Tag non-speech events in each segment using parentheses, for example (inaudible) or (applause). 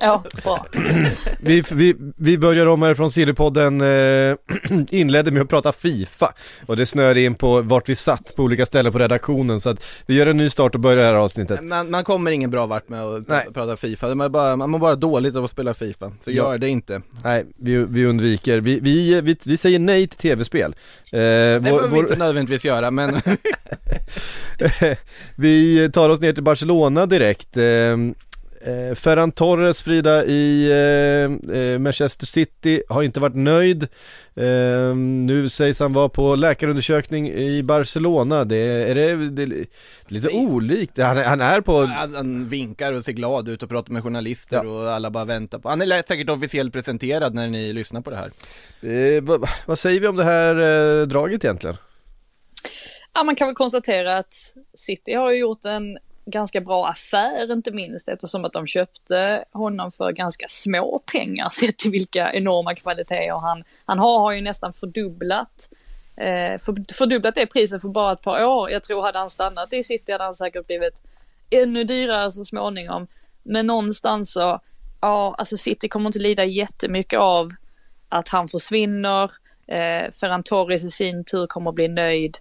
Ja, bra. (clears throat) Vi, vi, vi börjar om här från Sillypodden, eh, (clears throat) inledde med att prata Fifa och det snör in på vart vi satt på olika ställen på redaktionen så att vi gör en ny start och börjar det här avsnittet. Man, man kommer ingen bra vart med att Nej. prata, Fifa, man, är bara, man mår bara dåligt av att spela Fifa, så Ja. gör det inte. Nej, vi, vi undviker, vi, vi, vi, vi säger nej till tv-spel. Eh, Det behöver vi inte nödvändigtvis göra, men (laughs) vi tar oss ner till Barcelona direkt. Eh, Ferran Torres, Frida, i eh, eh, Manchester City har inte varit nöjd. Eh, nu sägs han vara på läkarundersökning i Barcelona. Det är, det, det, är lite olikt. Han, är- han är på... han, han vinkar och ser glad ut och pratar med journalister Ja. och alla bara väntar på, han är säkert officiellt presenterad när ni lyssnar på det här. Eh, vad, vad säger vi om det här eh, draget egentligen? Ja, man kan väl konstatera att City har gjort en ganska bra affär, inte minst eftersom att de köpte honom för ganska små pengar (laughs) sett till vilka enorma kvaliteter han, han har, har ju nästan fördubblat eh, för, fördubblat det priset för bara ett par år. Jag tror hade han stannat i City hade han säkert blivit ännu dyrare så småningom. Men någonstans så, ja, alltså City kommer inte lida jättemycket av att han försvinner. Eh, Ferran Torres i sin tur kommer att bli nöjd.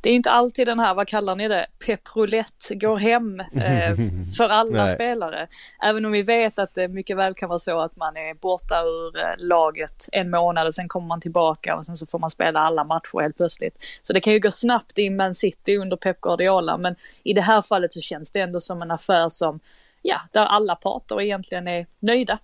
Det är inte alltid den här, vad kallar ni det, pepprolett går hem eh, (laughs) för alla spelare. Även om vi vet att det mycket väl kan vara så att man är borta ur eh, laget en månad och sen kommer man tillbaka och sen så får man spela alla matcher helt plötsligt. Så det kan ju gå snabbt i Man City under Pep Guardiola men i det här fallet så känns det ändå som en affär som, ja, där alla parter egentligen är nöjda.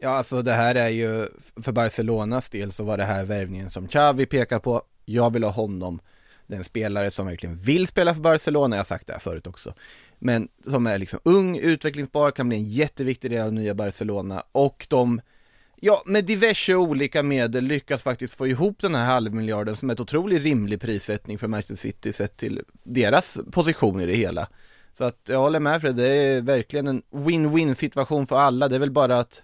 Ja, alltså det här är ju, för Barcelonas del så var det här värvningen som Xavi pekar på. Jag vill ha honom, det är en spelare som verkligen vill spela för Barcelona, jag har sagt det här förut också. Men som är liksom ung, utvecklingsbar, kan bli en jätteviktig del av nya Barcelona och de Ja, med diverse olika medel lyckas faktiskt få ihop den här halvmiljarden som är ett otroligt rimlig prissättning för Manchester City sett till deras position i det hela. Så att jag håller med Fred, det är verkligen en win-win situation för alla. Det är väl bara att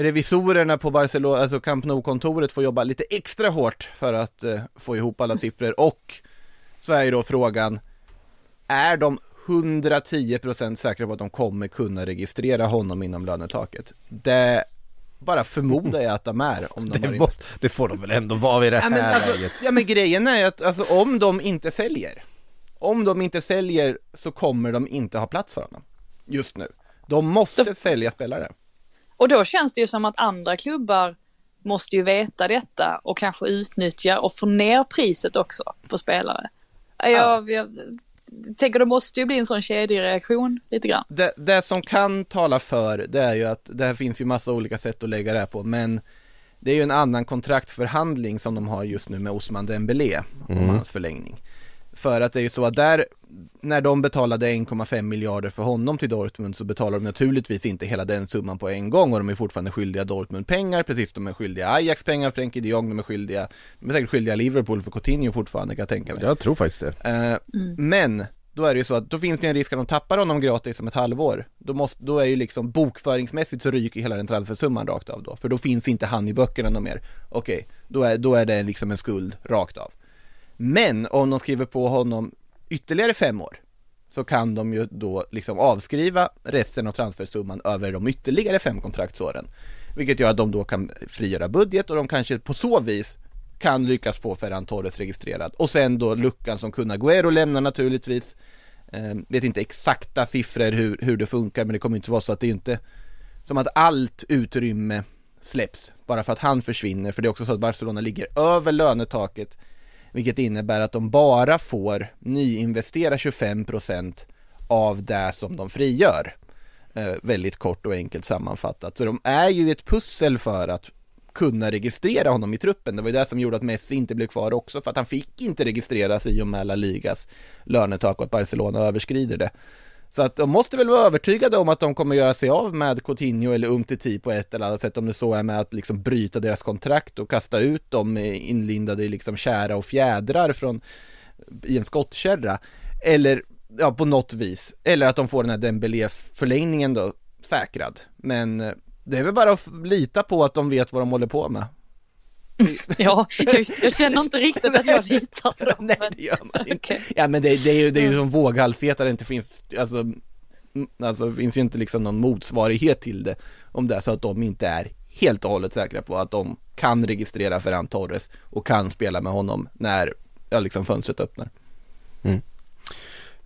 revisorerna på Barcelona, alltså Camp Nou-kontoret får jobba lite extra hårt för att eh, få ihop alla siffror och så är ju då frågan, är de 110% säkra på att de kommer kunna registrera honom inom lönetaket? Det bara förmodar jag att de är om de (laughs) har Det, måste, det får de väl ändå vara vid det Ja här men, alltså, läget. ja men grejen är att alltså, om de inte säljer, om de inte säljer så kommer de inte ha plats för honom just nu. De måste Så- sälja spelare. Och då känns det ju som att andra klubbar måste ju veta detta och kanske utnyttja och få ner priset också på spelare. Jag, jag tänker det måste ju bli en sån kedjereaktion lite grann. Det, det som kan tala för det är ju att det här finns ju massa olika sätt att lägga det här på men det är ju en annan kontraktförhandling som de har just nu med Osman Dembélé om hans förlängning. För att det är ju så att där, när de betalade 1,5 miljarder för honom till Dortmund så betalar de naturligtvis inte hela den summan på en gång och de är fortfarande skyldiga Dortmund pengar, precis som de är skyldiga Ajax pengar, Frenkie de Jong, de är skyldiga, de är säkert skyldiga Liverpool för Coutinho fortfarande kan jag tänka mig. Jag tror faktiskt det. Eh, Men, då är det ju så att då finns det en risk att de tappar honom gratis om ett halvår. Då, måste, då är ju liksom bokföringsmässigt så ryker hela den transfersumman rakt av då. För då finns inte han i böckerna någon mer. Okej, då, är, då är det liksom en skuld rakt av. Men om de skriver på honom ytterligare fem år så kan de ju då liksom avskriva resten av transfersumman över de ytterligare fem kontraktsåren. Vilket gör att de då kan frigöra budget och de kanske på så vis kan lyckas få Ferran Torres registrerad. Och sen då luckan som Kun Agüero lämnar naturligtvis. Eh, vet inte exakta siffror hur, hur det funkar men det kommer inte vara så att det är inte som att allt utrymme släpps bara för att han försvinner. För det är också så att Barcelona ligger över lönetaket vilket innebär att de bara får nyinvestera 25% av det som de frigör. Eh, väldigt kort och enkelt sammanfattat. Så de är ju ett pussel för att kunna registrera honom i truppen. Det var ju det som gjorde att Messi inte blev kvar också, för att han fick inte registreras i och med La Ligas lönetak och att Barcelona överskrider det. Så att de måste väl vara övertygade om att de kommer göra sig av med Coutinho eller Umtiti på ett eller annat sätt om det så är med att liksom bryta deras kontrakt och kasta ut dem inlindade i liksom kära och fjädrar från i en skottkärra. Eller ja, på något vis. Eller att de får den här Dembélé-förlängningen då säkrad. Men eh, det är väl bara att lita på att de vet vad de håller på med. (laughs) ja, jag, jag, känner inte riktigt att jag litar på dem. (laughs) Nej, det gör man inte. Okay. Ja, men det, det, är ju, det är ju som våghalshet att det inte finns, alltså, alltså det finns ju inte liksom någon motsvarighet till det. Om det är så att de inte är helt och hållet säkra på att de kan registrera Ferran Torres och kan spela med honom när ja, liksom fönstret öppnar. Mm.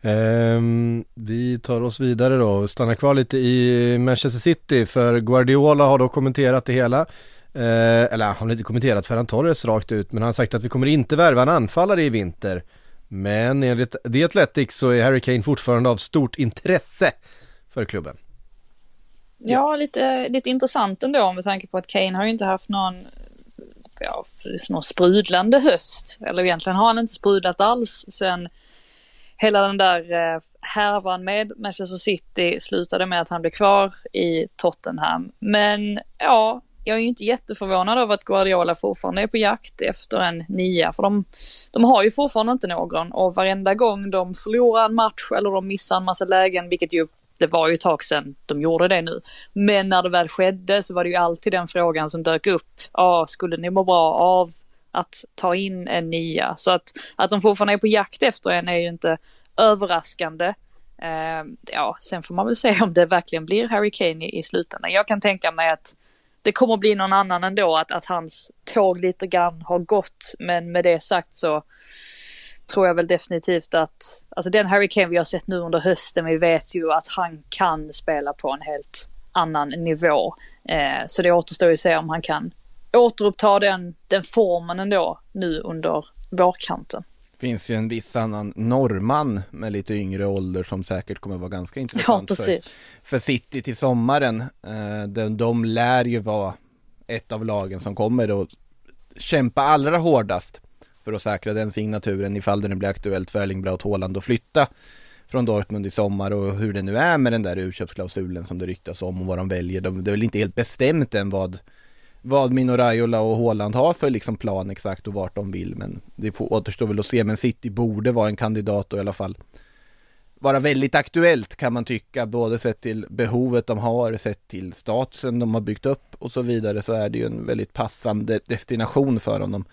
Um, vi tar oss vidare då och stannar kvar lite i Manchester City för Guardiola har då kommenterat det hela. Eh, eller han har inte kommenterat Ferran Torres rakt ut men han har sagt att vi kommer inte värva en anfallare i vinter. Men enligt The Athletic så är Harry Kane fortfarande av stort intresse för klubben. Ja, lite, lite intressant ändå med tanke på att Kane har ju inte haft någon ja, någon sprudlande höst. Eller egentligen har han inte sprudlat alls sen hela den där eh, härvan med Manchester City slutade med att han blev kvar i Tottenham. Men ja, jag är ju inte jätteförvånad över att Guardiola fortfarande är på jakt efter en nia, för de, de har ju fortfarande inte någon och varenda gång de förlorar en match eller de missar en massa lägen, vilket ju det var ju ett tag sedan de gjorde det nu. Men när det väl skedde så var det ju alltid den frågan som dök upp. Ja, skulle ni må bra av att ta in en nia? Så att, att de fortfarande är på jakt efter en är ju inte överraskande. Eh, ja, sen får man väl se om det verkligen blir Harry Kane i, i slutändan. Jag kan tänka mig att det kommer bli någon annan ändå, att, att hans tåg lite grann har gått. Men med det sagt så tror jag väl definitivt att, alltså den Harry Kane vi har sett nu under hösten, vi vet ju att han kan spela på en helt annan nivå. Eh, så det återstår ju att se om han kan återuppta den, den formen ändå nu under vårkanten. Finns ju en viss annan norrman med lite yngre ålder som säkert kommer vara ganska intressant ja, för, för City till sommaren. Eh, de, de lär ju vara ett av lagen som kommer att kämpa allra hårdast för att säkra den signaturen ifall det nu blir aktuellt för Erling Braut Haaland att flytta från Dortmund i sommar och hur det nu är med den där utköpsklausulen som det ryktas om och vad de väljer. De, det är väl inte helt bestämt än vad vad Mino Raiola och Haaland har för liksom plan exakt och vart de vill men det får, återstår väl att se men City borde vara en kandidat och i alla fall vara väldigt aktuellt kan man tycka både sett till behovet de har sett till statusen de har byggt upp och så vidare så är det ju en väldigt passande destination för honom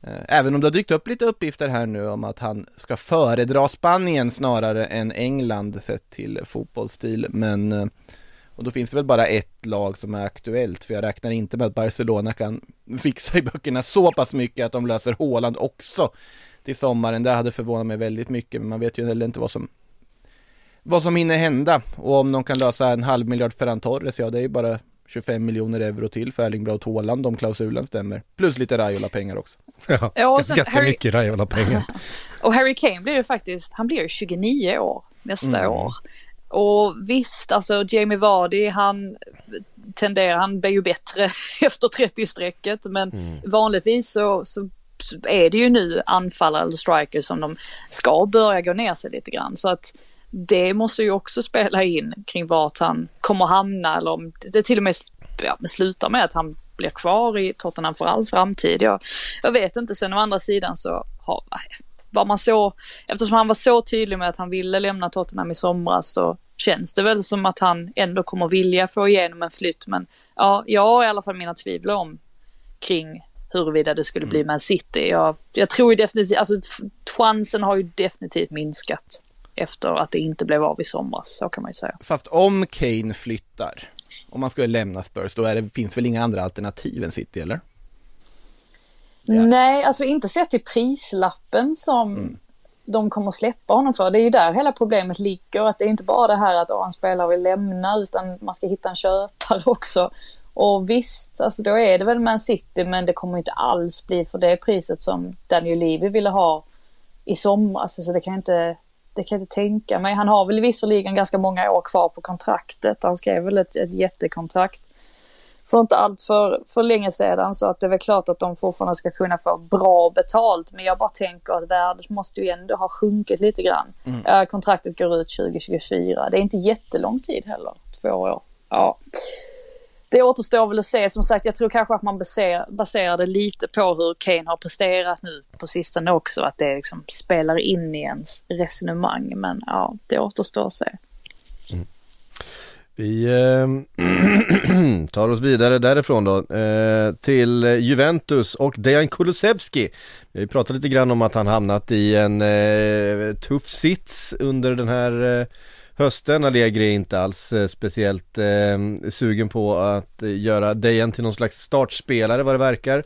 eh, även om det har dykt upp lite uppgifter här nu om att han ska föredra Spanien snarare än England sett till fotbollsstil. Men eh, och då finns det väl bara ett lag som är aktuellt för jag räknar inte med att Barcelona kan fixa i böckerna så pass mycket att de löser Håland också till sommaren. Det hade förvånat mig väldigt mycket men man vet ju heller inte vad som vad som hinner hända och om de kan lösa en halv miljard Ferran Torres, ja det är ju bara 25 miljoner euro till för Erling Braut Haaland om klausulen stämmer. Plus lite Raiola-pengar också. Ja, ja ganska Harry... mycket Raiola-pengar. (laughs) och Harry Kane blir ju faktiskt, han blir ju 29 år nästa mm. år. Och visst, alltså Jamie Vardy, han tenderar, han blir ju bättre (laughs) efter 30-strecket men mm. vanligtvis så, så är det ju nu anfallare eller strikers som de ska börja gå ner sig lite grann. Så att det måste ju också spela in kring vart han kommer hamna eller om det till och med ja, slutar med att han blir kvar i Tottenham för all framtid. Jag, jag vet inte, sen å andra sidan så har, var man så, eftersom han var så tydlig med att han ville lämna Tottenham i somras så känns det väl som att han ändå kommer vilja få igenom en flytt. Men ja, jag har i alla fall mina tvivel om kring huruvida det skulle bli mm. Man City. Jag, jag tror ju definitivt, alltså chansen har ju definitivt minskat efter att det inte blev av i somras, så kan man ju säga. Fast om Kane flyttar, om man skulle lämna Spurs, då är det, finns väl inga andra alternativ än City, eller? Ja. Nej, alltså inte sett till prislappen som mm. de kommer släppa honom för. Det är ju där hela problemet ligger, att det är inte bara det här att en spelare vill lämna, utan man ska hitta en köpare (laughs) också. Och visst, alltså då är det väl Man City, men det kommer inte alls bli för det priset som Daniel Levy ville ha i somras. Alltså det kan inte, det kan jag inte tänka mig. Han har väl visserligen ganska många år kvar på kontraktet. Han skrev väl ett, ett jättekontrakt för inte allt för, för länge sedan så att det är väl klart att de fortfarande ska kunna få bra betalt. Men jag bara tänker att värdet måste ju ändå ha sjunkit lite grann. Mm. kontraktet går ut 2024. Det är inte jättelång tid heller, två år. Ja. Det återstår väl att se. Som sagt, jag tror kanske att man baserar, baserar det lite på hur Kane har presterat nu på sistone också. Att det liksom spelar in i ens resonemang. Men ja, det återstår att se. Mm. Vi eh, (clears throat) tar oss vidare därifrån då eh, till Juventus och Dejan Kulusevski. Vi pratade lite grann om att han hamnat i en eh, tuff sits under den här eh, hösten. Allegri är inte alls eh, speciellt eh, sugen på att göra Dejan till någon slags startspelare vad det verkar.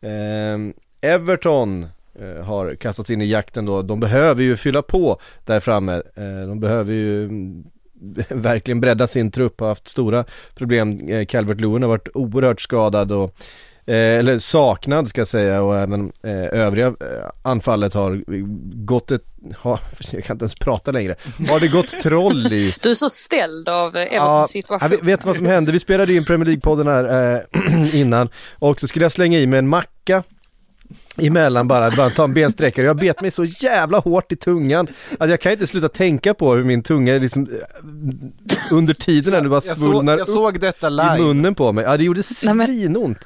Eh, Everton eh, har kastats in i jakten då. De behöver ju fylla på där framme. Eh, de behöver ju mm, (laughs) verkligen breddat sin trupp och haft stora problem. Eh, Calvert Lewin har varit oerhört skadad och eh, eller saknad ska jag säga och även eh, övriga anfallet har gått ett, har, (laughs) jag kan inte ens prata längre, har det gått troll i (laughs) Du är så ställd av Evertons ja, situation. Jag vet vad som hände, vi spelade in Premier League-podden här eh, (clears throat) innan. Och så skulle jag slänga i mig en macka emellan bara, bara ta en bensträckare. Jag bet mig så jävla hårt i tungan att jag kan inte sluta tänka på hur min tunga liksom eh, under tiden när det bara svullnar jag, så, jag såg detta live. i munnen på mig. Ja det gjorde svinont.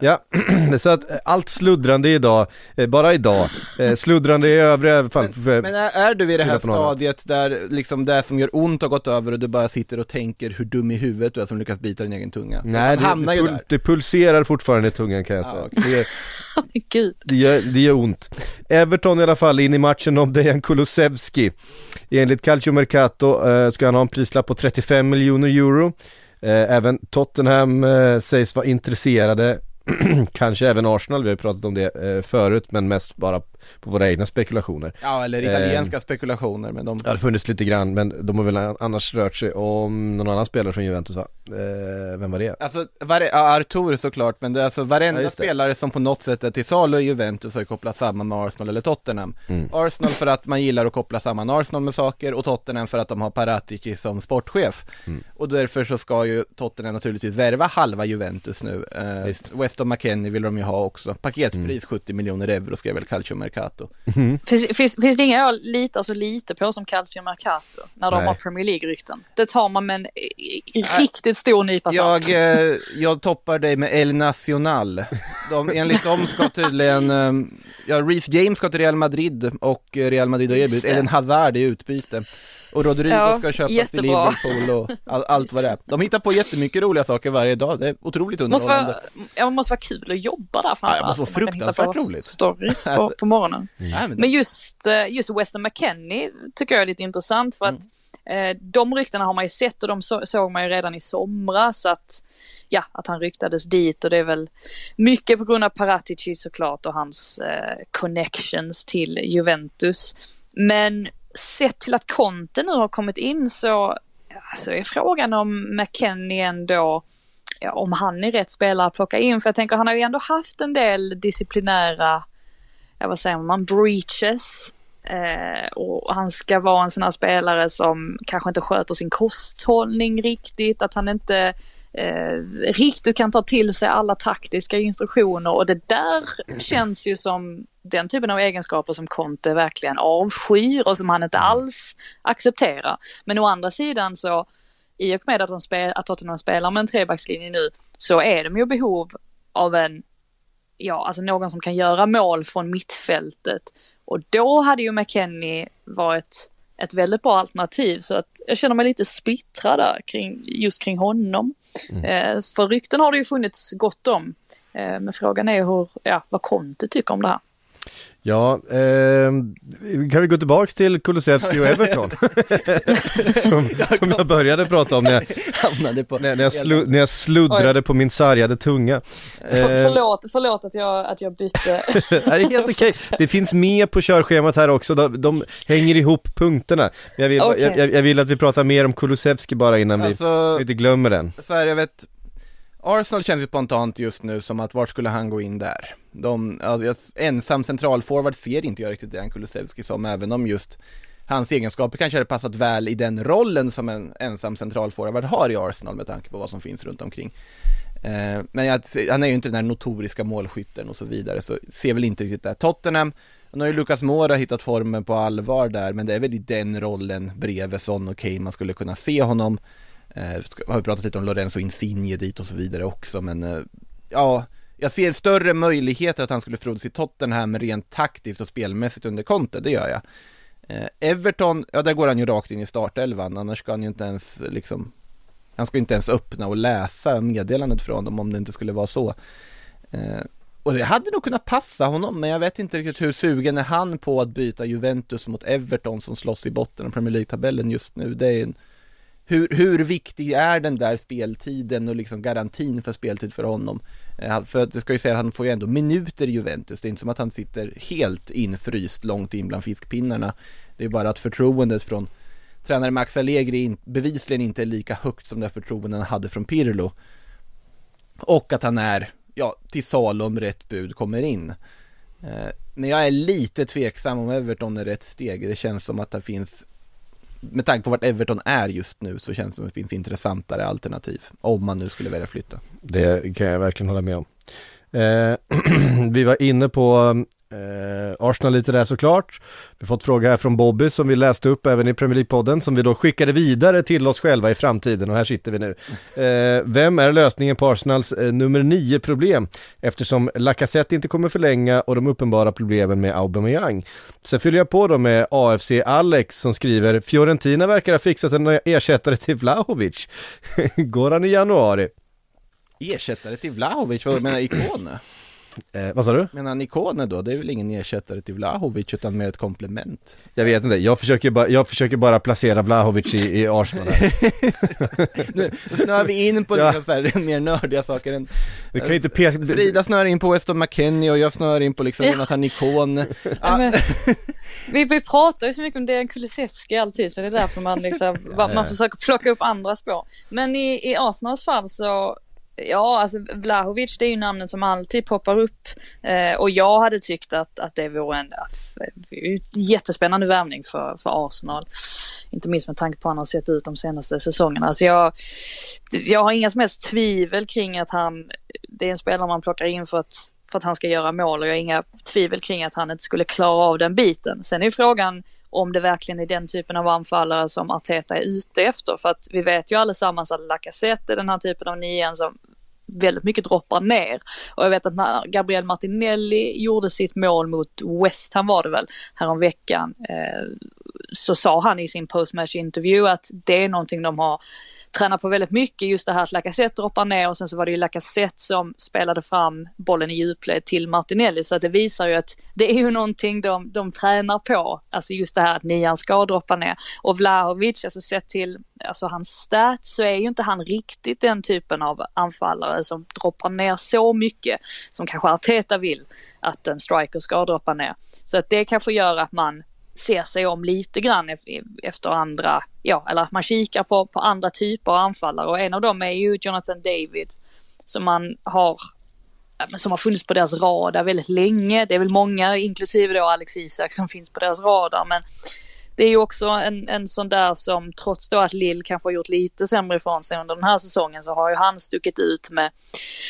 Ja, (clears throat) så att eh, allt sluddrande idag, eh, bara idag, sluddrande i övriga fall. Men, men är, du i det här stadiet där liksom det som gör ont har gått över och du bara sitter och tänker hur dum i huvudet du är som lyckas bita din egen tunga? Nej, det, det, pul det, pulserar fortfarande i tungan kan jag säga. Ah, (laughs) okay. Gud. Det gör, det gör ont. Everton i alla fall in i matchen om Dejan Kulusevski. Enligt Calcio Mercato eh, ska han ha en prislapp på 35 miljoner euro. Eh, även Tottenham eh, sägs vara intresserade (clears throat) Kanske även Arsenal, vi har pratat om det eh, förut men mest bara på våra egna spekulationer. Ja eller italienska eh, spekulationer men de... Ja det har funnits lite grann men de har väl annars rört sig om någon annan spelare från Juventus va? Eh, vem var det? Alltså, var, ja, Artur såklart men det är alltså varenda ja, spelare som på något sätt är till salu i Juventus har ju kopplat samman med Arsenal eller Tottenham. Mm. Arsenal för att man gillar att koppla samman Arsenal med saker och Tottenham för att de har Paratici som sportchef. Mm. Och därför så ska ju Tottenham naturligtvis värva halva Juventus nu. Eh, Weston McKennie vill de ju ha också. Paketpris mm. 70 miljoner euro skrev väl Calcio Mercato. Mm. Finns, finns, finns det inga jag litar så lite på som Calcio Mercato när de Nej. har Premier League-rykten? Det tar man med en riktigt stor nypa salt. Jag, eh, jag toppar dig med El Nacional. De, enligt dem ska tydligen, eh, ja, Reef James ska till Real Madrid och Real Madrid har erbjudit Eden Hazard i utbyte. Och Rodrigo ja, ska köpas jättebra. till Liverpool och (laughs) all, allt vad det är. De hittar på jättemycket roliga saker varje dag, det är otroligt underhållande. Måste vara, ja, det måste vara kul att jobba där framförallt. Ja, det måste vara fruktansvärt roligt. stories på, på morgonen. Mm. Men just, eh, just Weston McKennie tycker jag är lite intressant för att mm. eh, de ryktena har man ju sett och de så, såg man ju redan i somras att ja, att han ryktades dit och det är väl mycket på grund av Paratici såklart och hans eh, connections till Juventus. Men sett till att Conte nu har kommit in så alltså är frågan om McKennie ändå, ja, om han är rätt spelare att plocka in. För jag tänker han har ju ändå haft en del disciplinära, ja vad säger man, breaches. Eh, och han ska vara en sån här spelare som kanske inte sköter sin kosthållning riktigt, att han inte eh, riktigt kan ta till sig alla taktiska instruktioner och det där känns ju som den typen av egenskaper som Conte verkligen avskyr och som han inte mm. alls accepterar. Men å andra sidan så i och med att, de spel, att Tottenham spelar med en trebackslinje nu så är de ju behov av en, ja alltså någon som kan göra mål från mittfältet. Och då hade ju McKennie varit ett väldigt bra alternativ så att jag känner mig lite splittrad där kring, just kring honom. Mm. Eh, för rykten har det ju funnits gott om. Eh, men frågan är hur, ja, vad Conte tycker om det här. Ja, eh, kan vi gå tillbaks till Kulusevski och (laughs) Everton? (laughs) som, som jag började prata om när (laughs) jag, på när, när jag, slu, när jag sluddrade Oj. på min sargade tunga. För, ehm. förlåt, förlåt att jag, att jag bytte. det är helt okej. Det finns med på körschemat här också, de, de hänger ihop punkterna. Jag vill, okay. jag, jag, vill att vi pratar mer om Kulusevski bara innan alltså, vi, så vi inte glömmer den. Så här, jag vet, Arsenal känns ju spontant just nu som att vart skulle han gå in där? De, alltså, ensam centralforward ser inte jag riktigt Dejan Kulusevski som, även om just hans egenskaper kanske hade passat väl i den rollen som en ensam centralforward har i Arsenal med tanke på vad som finns runt omkring. Eh, men jag, han är ju inte den här notoriska målskytten och så vidare, så ser väl inte riktigt det. Tottenham, nu har ju Lucas Moura hittat formen på allvar där, men det är väl i den rollen bredvid Son och Kane man skulle kunna se honom. Eh, har vi pratat lite om Lorenzo Insigne dit och så vidare också, men eh, ja, jag ser större möjligheter att han skulle frodas i Tottenham rent taktiskt och spelmässigt under Conte, det gör jag. Eh, Everton, ja där går han ju rakt in i startelvan, annars ska han ju inte ens liksom Han ska ju inte ens öppna och läsa meddelandet från dem om det inte skulle vara så eh, Och det hade nog kunnat passa honom, men jag vet inte riktigt hur sugen är han på att byta Juventus mot Everton som slåss i botten av Premier League-tabellen just nu, det är en hur, hur viktig är den där speltiden och liksom garantin för speltid för honom? Eh, för det ska ju säga att han får ju ändå minuter i Juventus, det är inte som att han sitter helt infryst långt in bland fiskpinnarna. Det är bara att förtroendet från tränare Max Allegri bevisligen inte är lika högt som det förtroendet han hade från Pirlo. Och att han är, ja, till salu om rätt bud kommer in. Eh, men jag är lite tveksam om Everton är rätt steg. Det känns som att det finns med tanke på vart Everton är just nu så känns det som att det finns intressantare alternativ om man nu skulle välja flytta. Det kan jag verkligen hålla med om. Eh, (clears throat) vi var inne på Eh, Arsenal lite där såklart. Vi har fått fråga här från Bobby som vi läste upp även i Premier League-podden som vi då skickade vidare till oss själva i framtiden och här sitter vi nu. Eh, vem är lösningen på Arsenals eh, nummer 9 problem? Eftersom Lacazette inte kommer förlänga och de uppenbara problemen med Aubameyang. Sen fyller jag på då med AFC Alex som skriver Fiorentina verkar ha fixat en ersättare till Vlahovic. (laughs) Går han i januari? Ersättare till Vlahovic, vad menar Ikone? Eh, vad sa du? Menar Nikone då? Det är väl ingen ersättare till Vlahovic utan mer ett komplement? Jag vet inte, jag försöker, ba jag försöker bara placera Vlahovic i, i Arsenal (laughs) Nu snör vi in på ja. lite så här, mer nördiga saker än du kan inte peka... Frida snör in på Weston McKennie och jag snör in på liksom Jonathan Nikon (laughs) ah. Vi, vi pratar ju så mycket om Dejan Kulusevski alltid så det är därför man liksom, man försöker plocka upp andra spår. Men i, i Arsenals fall så Ja, alltså Vlahovic det är ju namnet som alltid poppar upp eh, och jag hade tyckt att, att det vore en eh, jättespännande värvning för, för Arsenal. Inte minst med tanke på hur han har sett ut de senaste säsongerna. Så jag, jag har inga som helst tvivel kring att han, det är en spelare man plockar in för att, för att han ska göra mål och jag har inga tvivel kring att han inte skulle klara av den biten. Sen är ju frågan om det verkligen är den typen av anfallare som Arteta är ute efter. För att vi vet ju allesammans att Lacazette är den här typen av nian som väldigt mycket droppar ner. Och jag vet att när Gabriel Martinelli gjorde sitt mål mot West Ham var det väl, häromveckan, eh, så sa han i sin postmatch intervju att det är någonting de har tränat på väldigt mycket, just det här att Lacazette droppar ner och sen så var det ju Lacazette som spelade fram bollen i djupled till Martinelli så att det visar ju att det är ju någonting de, de tränar på, alltså just det här att nian ska droppa ner. Och Vlahovic, alltså sett till alltså hans stats så är ju inte han riktigt den typen av anfallare som droppar ner så mycket som kanske Arteta vill att en striker ska droppa ner. Så att det kanske gör att man ser sig om lite grann efter andra, ja, eller att man kikar på, på andra typer av anfallare och en av dem är ju Jonathan David som man har som har funnits på deras radar väldigt länge. Det är väl många, inklusive då Alex Isak, som finns på deras radar. Men det är ju också en, en sån där som trots då att Lill kanske har gjort lite sämre ifrån sig under den här säsongen så har ju han stuckit ut med,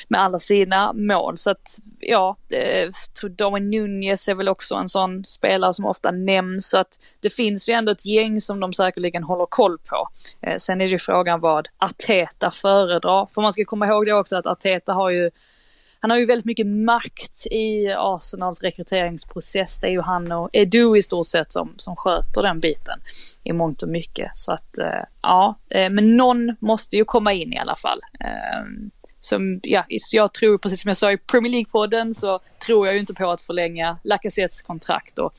med alla sina mål. Så att ja, Darwin Nunez är väl också en sån spelare som ofta nämns. Så att det finns ju ändå ett gäng som de säkerligen håller koll på. Eh, sen är det ju frågan vad Arteta föredrar. För man ska komma ihåg det också att Arteta har ju han har ju väldigt mycket makt i Arsenals rekryteringsprocess. Det är ju han och Edu i stort sett som, som sköter den biten i mångt och mycket. Så att eh, ja, eh, men någon måste ju komma in i alla fall. Ehm, som, ja, jag tror, precis som jag sa i Premier League-podden, så tror jag ju inte på att förlänga Lacazettes kontrakt och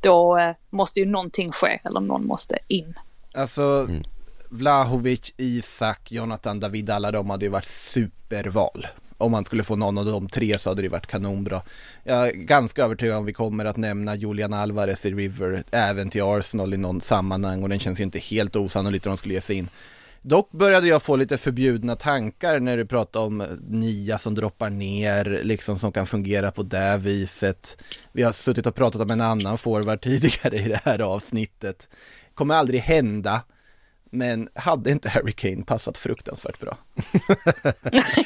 då eh, måste ju någonting ske, eller någon måste in. Alltså, mm. Vlahovic, Isak, Jonathan David, alla de hade ju varit superval om man skulle få någon av de tre så hade det varit kanonbra. Jag är ganska övertygad om vi kommer att nämna Julian Alvarez i River även till Arsenal i någon sammanhang och den känns ju inte helt osannolikt att de skulle ge sig in. Dock började jag få lite förbjudna tankar när du pratade om nia som droppar ner, liksom som kan fungera på det viset. Vi har suttit och pratat om en annan forward tidigare i det här avsnittet. Kommer aldrig hända, men hade inte Harry Kane passat fruktansvärt bra? (laughs)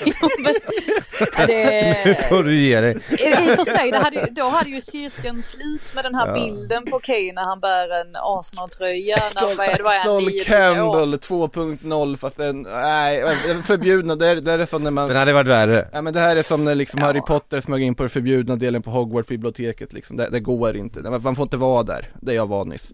Jo, men- ja, det... Nu får du ge dig. I, I och för sig, det hade, då hade ju cirkeln slut med den här Ja. bilden på Kane när han bär en Arsenal-tröja. När vad är det, vad är han, Sol 9-10 år? Campbell 2.0 fast den, nej, förbjudna, det är, det är som när man Den hade varit värre. Ja men det här är som när liksom Harry Potter smög in på den förbjudna delen på Hogwarts-biblioteket liksom. det, det går inte, man får inte vara där, det är jag van nyss.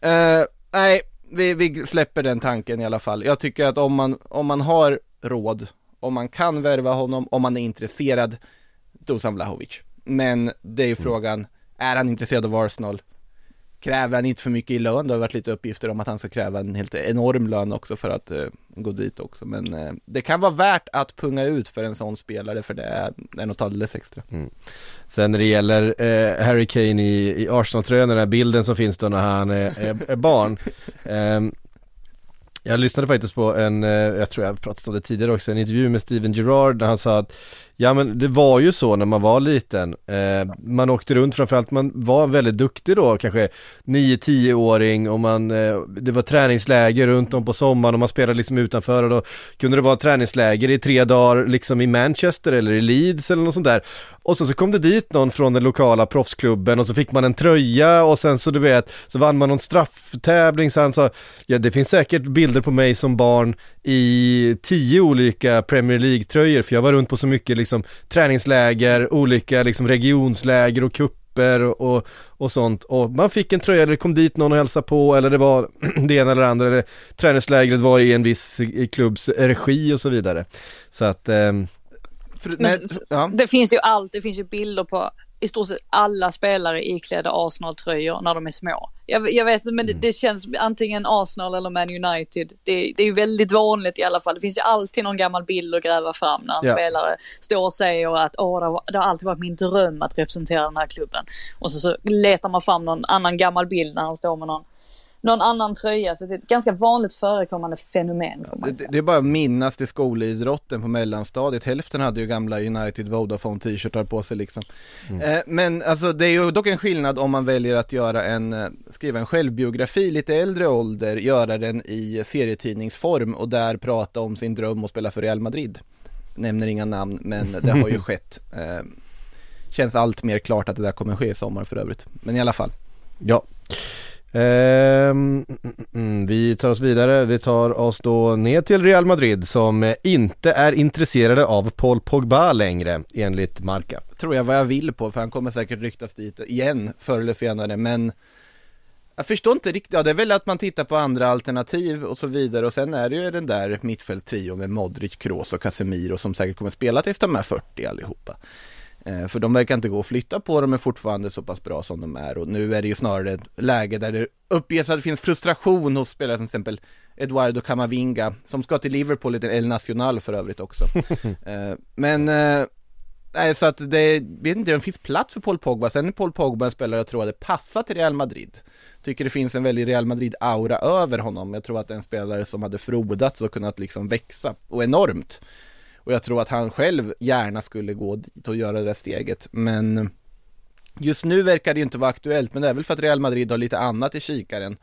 Eh, nej, vi, vi släpper den tanken i alla fall. Jag tycker att om man, om man har råd, om man kan värva honom, om man är intresserad, Dusan Vlahovic. Men det är ju frågan, är han intresserad av Arsenal? Kräver han inte för mycket i lön? Det har varit lite uppgifter om att han ska kräva en helt enorm lön också för att eh, gå dit också. Men eh, det kan vara värt att punga ut för en sån spelare för det är, något alldeles extra. Sen när det gäller eh, Harry Kane i, i Arsenal-tröjan, den här bilden som finns då när han är, är, är barn. (laughs) Ehm, jag lyssnade faktiskt på en, eh, jag tror jag pratat om det tidigare också, en intervju med Steven Gerrard där han sa att Ja men det var ju så när man var liten, eh, man åkte runt framförallt, man var väldigt duktig då kanske 9-10-åring och man, eh, det var träningsläger runt om på sommaren och man spelade liksom utanför och då kunde det vara träningsläger i tre dagar liksom i Manchester eller i Leeds eller något sånt där. Och sen så kom det dit någon från den lokala proffsklubben och så fick man en tröja och sen så du vet, så vann man någon strafftävling så han sa, ja det finns säkert bilder på mig som barn i tio olika Premier League-tröjor för jag var runt på så mycket liksom träningsläger, olika liksom regionsläger och kupper och, och, och sånt och man fick en tröja eller det kom dit någon och hälsade på eller det var (clears throat) det ena eller det andra eller träningslägret var i en viss i klubbs regi och så vidare. Så att ehm, För, Men men, ja. Det finns ju allt, det finns ju bilder på i stort sett alla spelare iklädda Arsenal-tröjor när de är små. Jag, jag vet men det, det känns antingen Arsenal eller Man United. Det, det är ju väldigt vanligt i alla fall. Det finns ju alltid någon gammal bild att gräva fram när en Ja. spelare står och säger att Åh, det, har, det har alltid varit min dröm att representera den här klubben. Och så, så letar man fram någon annan gammal bild när han står med någon, någon annan tröja. Så det är ett ganska vanligt förekommande fenomen man Det, det är bara att minnas till skolidrotten på mellanstadiet. Hälften hade ju gamla United Vodafone t-shirtar på sig liksom. Eh, men alltså det är ju dock en skillnad om man väljer att göra en, eh, skriva en självbiografi lite äldre ålder, göra den i serietidningsform och där prata om sin dröm att spela för Real Madrid. Nämner inga namn, men det har ju (laughs) skett. Eh, känns allt mer klart att det där kommer ske i sommar för övrigt. Men i alla fall. Ja. Mm, vi tar oss vidare, vi tar oss då ner till Real Madrid som inte är intresserade av Paul Pogba längre enligt Marca. tror jag vad jag vill på för han kommer säkert ryktas dit igen förr eller senare men jag förstår inte riktigt, ja det är väl att man tittar på andra alternativ och så vidare och sen är det ju den där mittfälttrio med Modric, Kroos och Casemiro som säkert kommer spela tills de är 40 allihopa. Eh, för de verkar inte gå att flytta på, de är fortfarande så pass bra som de är och nu är det ju snarare ett läge där det uppges att det finns frustration hos spelare som till exempel Eduardo Camavinga som ska till Liverpool, lite El Nacional för övrigt också. (laughs) eh, men eh, Nej, så att det, vet inte, det finns plats för Paul Pogba. Sen är Paul Pogba en spelare jag tror hade passat till Real Madrid. Tycker det finns en väldigt Real Madrid-aura över honom. Jag tror att det är en spelare som hade frodats och kunnat liksom växa, och enormt. Och jag tror att han själv gärna skulle gå dit och göra det där steget, men just nu verkar det ju inte vara aktuellt, men det är väl för att Real Madrid har lite annat i kikaren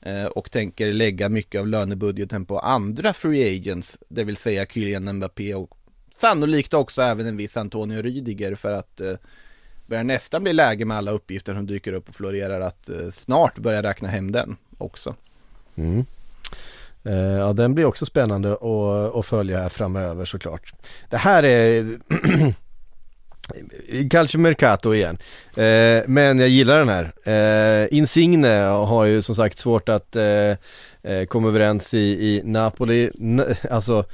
eh, och tänker lägga mycket av lönebudgeten på andra free agents, det vill säga Kylian Mbappé och sannolikt också även en viss Antonio Rydiger för att eh, börjar nästan bli läge med alla uppgifter som dyker upp och florerar att eh, snart börja räkna hem den också. Mm. Eh, ja, den blir också spännande att, att följa här framöver såklart. Det här är (clears throat) Calcio Mercato igen. Eh, men jag gillar den här. Eh, Insigne har ju som sagt svårt att eh, komma överens i, i Napoli. N- (laughs) alltså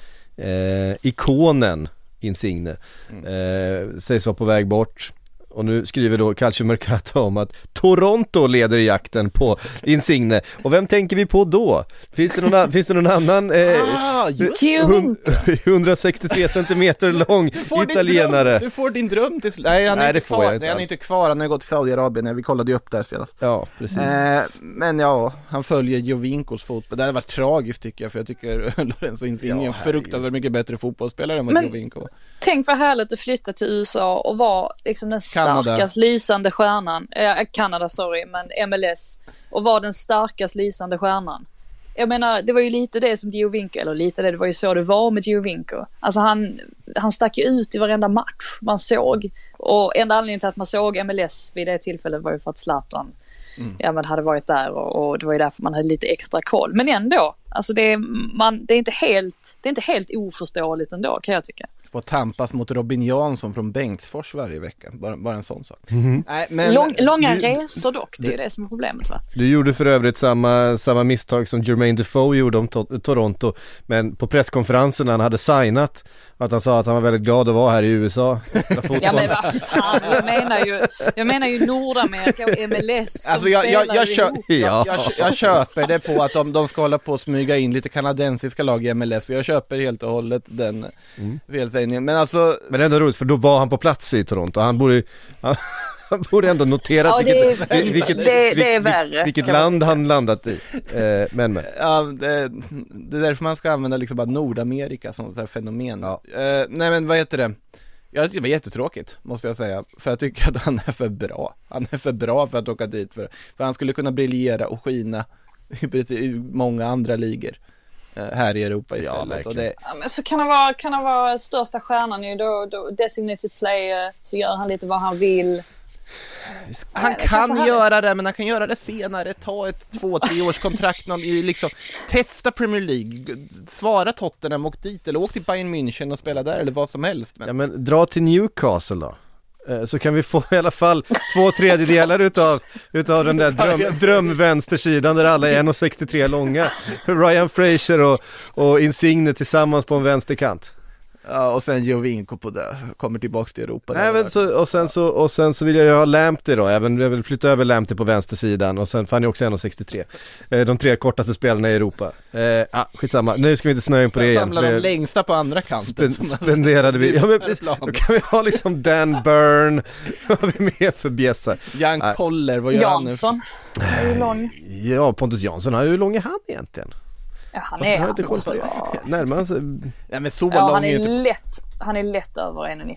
ikonen Insigne eh, sägs vara på väg bort. Och nu skriver då Calcio Mercato om att Toronto leder jakten på Insigne. Och vem tänker vi på då? Finns det någon, finns det någon annan eh, Ah, just Theo hund- (laughs) 163 centimeter lång Du får din italienare? dröm, du får din dröm till slut. Nej, han är Nej, inte det kvar. jag inte Nej, han är inte kvar. Han har gått till Saudiarabien. Vi kollade ju upp där senast. Ja, precis. Eh, men ja, han följer Jovinkos fotboll. Det hade varit tragiskt tycker jag, för jag tycker (laughs) Lorenzo Insigne är en fruktansvärt mycket bättre fotbollsspelare än vad Men- Jovinko. Tänk vad härligt att flytta till USA och vara liksom den Kanada. starkast lysande stjärnan, eh, Kanada sorry, men MLS, och vara den starkast lysande stjärnan. Jag menar, det var ju lite det som Giovinco, eller lite det, det var ju så det var med Giovinco. Alltså han, han stack ju ut i varenda match man såg. Och enda anledningen till att man såg MLS vid det tillfället var ju för att Zlatan ja, men hade varit där och, och det var ju därför man hade lite extra koll. Men ändå, alltså det är, man, det är, inte, helt, det är inte helt oförståeligt ändå kan jag tycka. Får tampas mot Robin Jansson från Bengtsfors varje vecka. Bara, bara en sån sak. Mhm. Nej, men... Lång, långa du- resor dock, det är det som är problemet va? Du gjorde för övrigt samma, samma misstag som Jermaine Defoe gjorde om to- Toronto Men på presskonferensen när han hade signat Att han sa att han var väldigt glad att vara här i USA. Ja men vad fan, jag menar ju, jag menar ju Nordamerika och MLS. Alltså jag, jag, spelar jag, kö- Ja. jag, jag köper det på att de, de ska hålla på och smyga in lite kanadensiska lag i MLS. Jag köper helt och hållet den Mm. felsägningen. Men alltså, Men det är ändå roligt för då var han på plats i Toronto, han borde han, han borde ändå noterat Ja, vilket, är- vil- vilket, det- värre, vilket land han landat i. Eh, men men. ja, det, det är därför man ska använda liksom bara Nordamerika som så här fenomen. Ja. Eh, nej men vad heter det? Jag tycker det var jättetråkigt, måste jag säga. För jag tycker att han är för bra. Han är för bra för att åka dit. För, för han skulle kunna briljera och skina i, många andra ligor. eh, Här i Europa istället. och verkligen. det, Ja, men så kan han vara, kan han vara största stjärnan ju då, då designated player, så gör han lite vad han vill. Han kanske kan göra det, men han kan göra det senare. Ta ett två, tre års kontrakt, någon, i liksom, testa Premier League, svara Tottenham, åk dit, eller åk till Bayern München och spela där, eller vad som helst. Men, Ja men dra till Newcastle då. Eh, Så kan vi få i alla fall två tredjedelar utav, utav den där dröm, (laughs) drömvänstersidan där alla är 1,63 långa. Ryan Fraser och, och Insigne tillsammans på en vänsterkant. Ja, och sen Jovinko på det, kommer tillbaks till Europa. Nej, men så, och, sen så, och sen så vill jag ju ha Lamptey då, även, jag vill flytta över Lamptey på vänstersidan och sen ju också 1,63 eh, De tre kortaste spelarna i Europa eh, ah, skitsamma, nu ska vi inte snöa in på det igen Samlar för de längsta på andra kanten. spen, spenderade vi, (laughs) ja men precis, då kan vi ha liksom Dan Byrne, (laughs) vad har vi mer för bjässar? Jan. Koller, vad gör han nu? Jansson. ju lång. Ja, Pontus Jansson, hur lång är han egentligen? Ja, han är, han måste vara... Närmar han sig? Nej men så Ja, lång han är ju är inte... lätt, han är lätt över 1,90.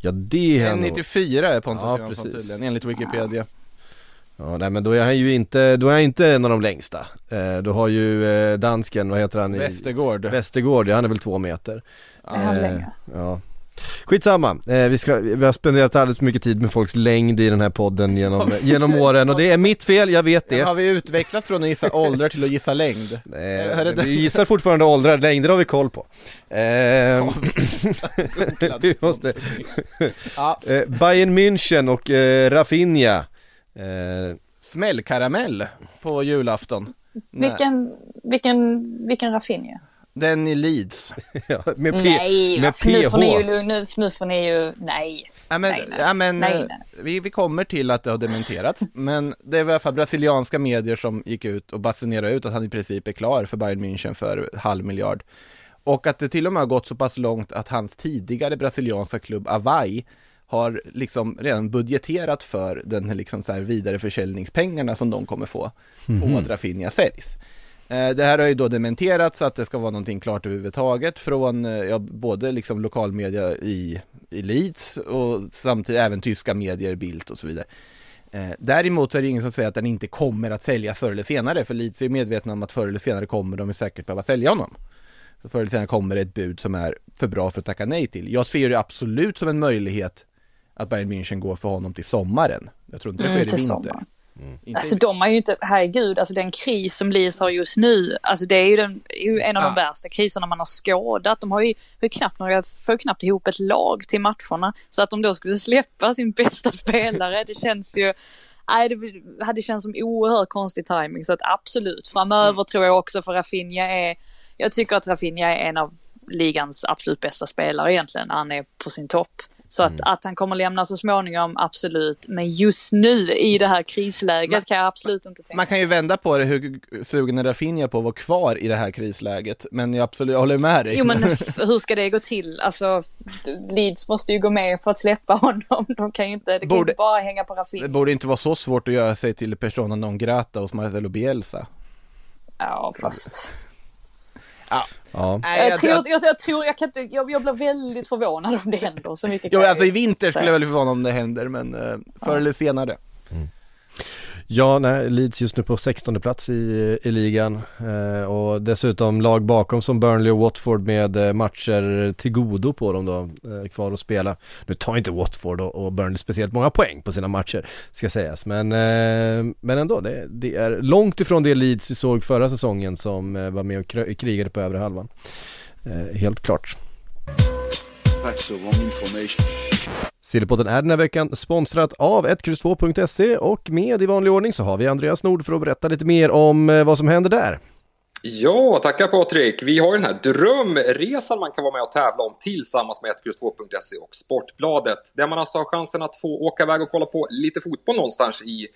Ja det är han nog. 1,94 är Pontus Ja, Jansson tydligen, enligt Wikipedia. Ja, nej men då är han ju inte, då är han inte en av de längsta. Eh, då har ju eh, dansken, vad heter han? i- Västergård. Västergård, ja han är väl två meter. Är han Eh, längre? Ja. Skitsamma, eh, vi, ska, vi har spenderat alldeles för mycket tid med folks längd i den här podden genom, (laughs) genom åren och det är mitt fel, jag vet det. Har vi utvecklats från att gissa åldrar till att gissa längd? Det vi gissar fortfarande åldrar, längder har vi koll på. Eh, vi (laughs) måste, Ja, (laughs) eh, Bayern München och eh, Rafinha. Eh, smällkaramell på julafton. Nej, Vilken, vilken, vilken Rafinha? Den i Leeds. (laughs) ja, med P, Nej, med varför? nu får ni ju, PH. nu, nu får ni ju, nej. Ja men, Nej, nej. Ja, men Nej, eh, nej. Vi, vi kommer till att det har dementerats, (laughs) men det var i alla fall brasilianska medier som gick ut och basunerade ut att han i princip är klar för Bayern München för halv miljard. Och att det till och med har gått så pass långt att hans tidigare brasilianska klubb Avai har liksom redan budgeterat för den liksom så här vidareförsäljningspengarna som de kommer få på att Rafinha säljs. Eh, Det här har ju då dementerats att det ska vara någonting klart överhuvudtaget från eh, ja, både liksom lokalmedia i, i Leeds och samtidigt även tyska medier, Bild och så vidare. Eh, Däremot så är det ingen som säger att den inte kommer att säljas förr eller senare, för Leeds är medvetna om att förr eller senare kommer de ju säkert behöva sälja honom. För förr eller senare kommer ett bud som är för bra för att tacka nej till. Jag ser det absolut som en möjlighet att Bayern München går för honom till sommaren. Jag tror inte det sker Mm, i vinter. sommaren. Inte Alltså de har ju inte, herregud, alltså den kris som Leeds har just nu, alltså det är ju, den, är ju en av de Ja. värsta kriserna man har skådat. De har ju, har ju knappt några, får knappt ihop ett lag till matcherna. Så att de då skulle släppa sin bästa (laughs) spelare, det känns ju, nej det hade känts som oerhört konstig timing Så att absolut, framöver tror jag också för Rafinha är, jag tycker att Rafinha är en av ligans absolut bästa spelare egentligen, han är på sin topp. Så att, att han kommer lämna så småningom, absolut. Men just nu i det här krisläget kan jag absolut inte tänka Man kan ju vända på det, hur sugen är Rafinha på att vara kvar i det här krisläget? Men jag absolut jag håller med dig. Jo men hur ska det gå till? Alltså Leeds måste ju gå med på att släppa honom. De kan ju inte, det kan ju Borde- inte bara hänga på Det Rafinha. borde inte vara så svårt att göra sig till persona non grata hos Marcelo Bielsa. Ja fast. Ja. Nej, Jag tror, jag, jag tror, jag kan inte, jag, jag blir väldigt förvånad om det händer så mycket. Jo, alltså i vinter skulle jag väl förvåna om det händer, men eh, förr eller senare. Ja, nej, Leeds just nu på 16 plats i, i ligan eh, och dessutom lag bakom som Burnley och Watford med eh, matcher till godo på dem då, eh, kvar att spela. Nu tar inte Watford och, och Burnley speciellt många poäng på sina matcher, ska sägas, men, eh, men ändå, det, det är långt ifrån det Leeds vi såg förra säsongen som eh, var med och krigade på övre halvan. Eh, helt klart. That's the wrong information. Sillypodden är den här veckan sponsrat av 1X2.se och med i vanlig ordning så har vi Andreas Nord för att berätta lite mer om eh, vad som händer där. Ja, tackar Patrik. Vi har den här drömresan man kan vara med och tävla om tillsammans med 1X2.se och Sportbladet. Där man alltså har chansen att få åka iväg och kolla på lite fotboll någonstans i,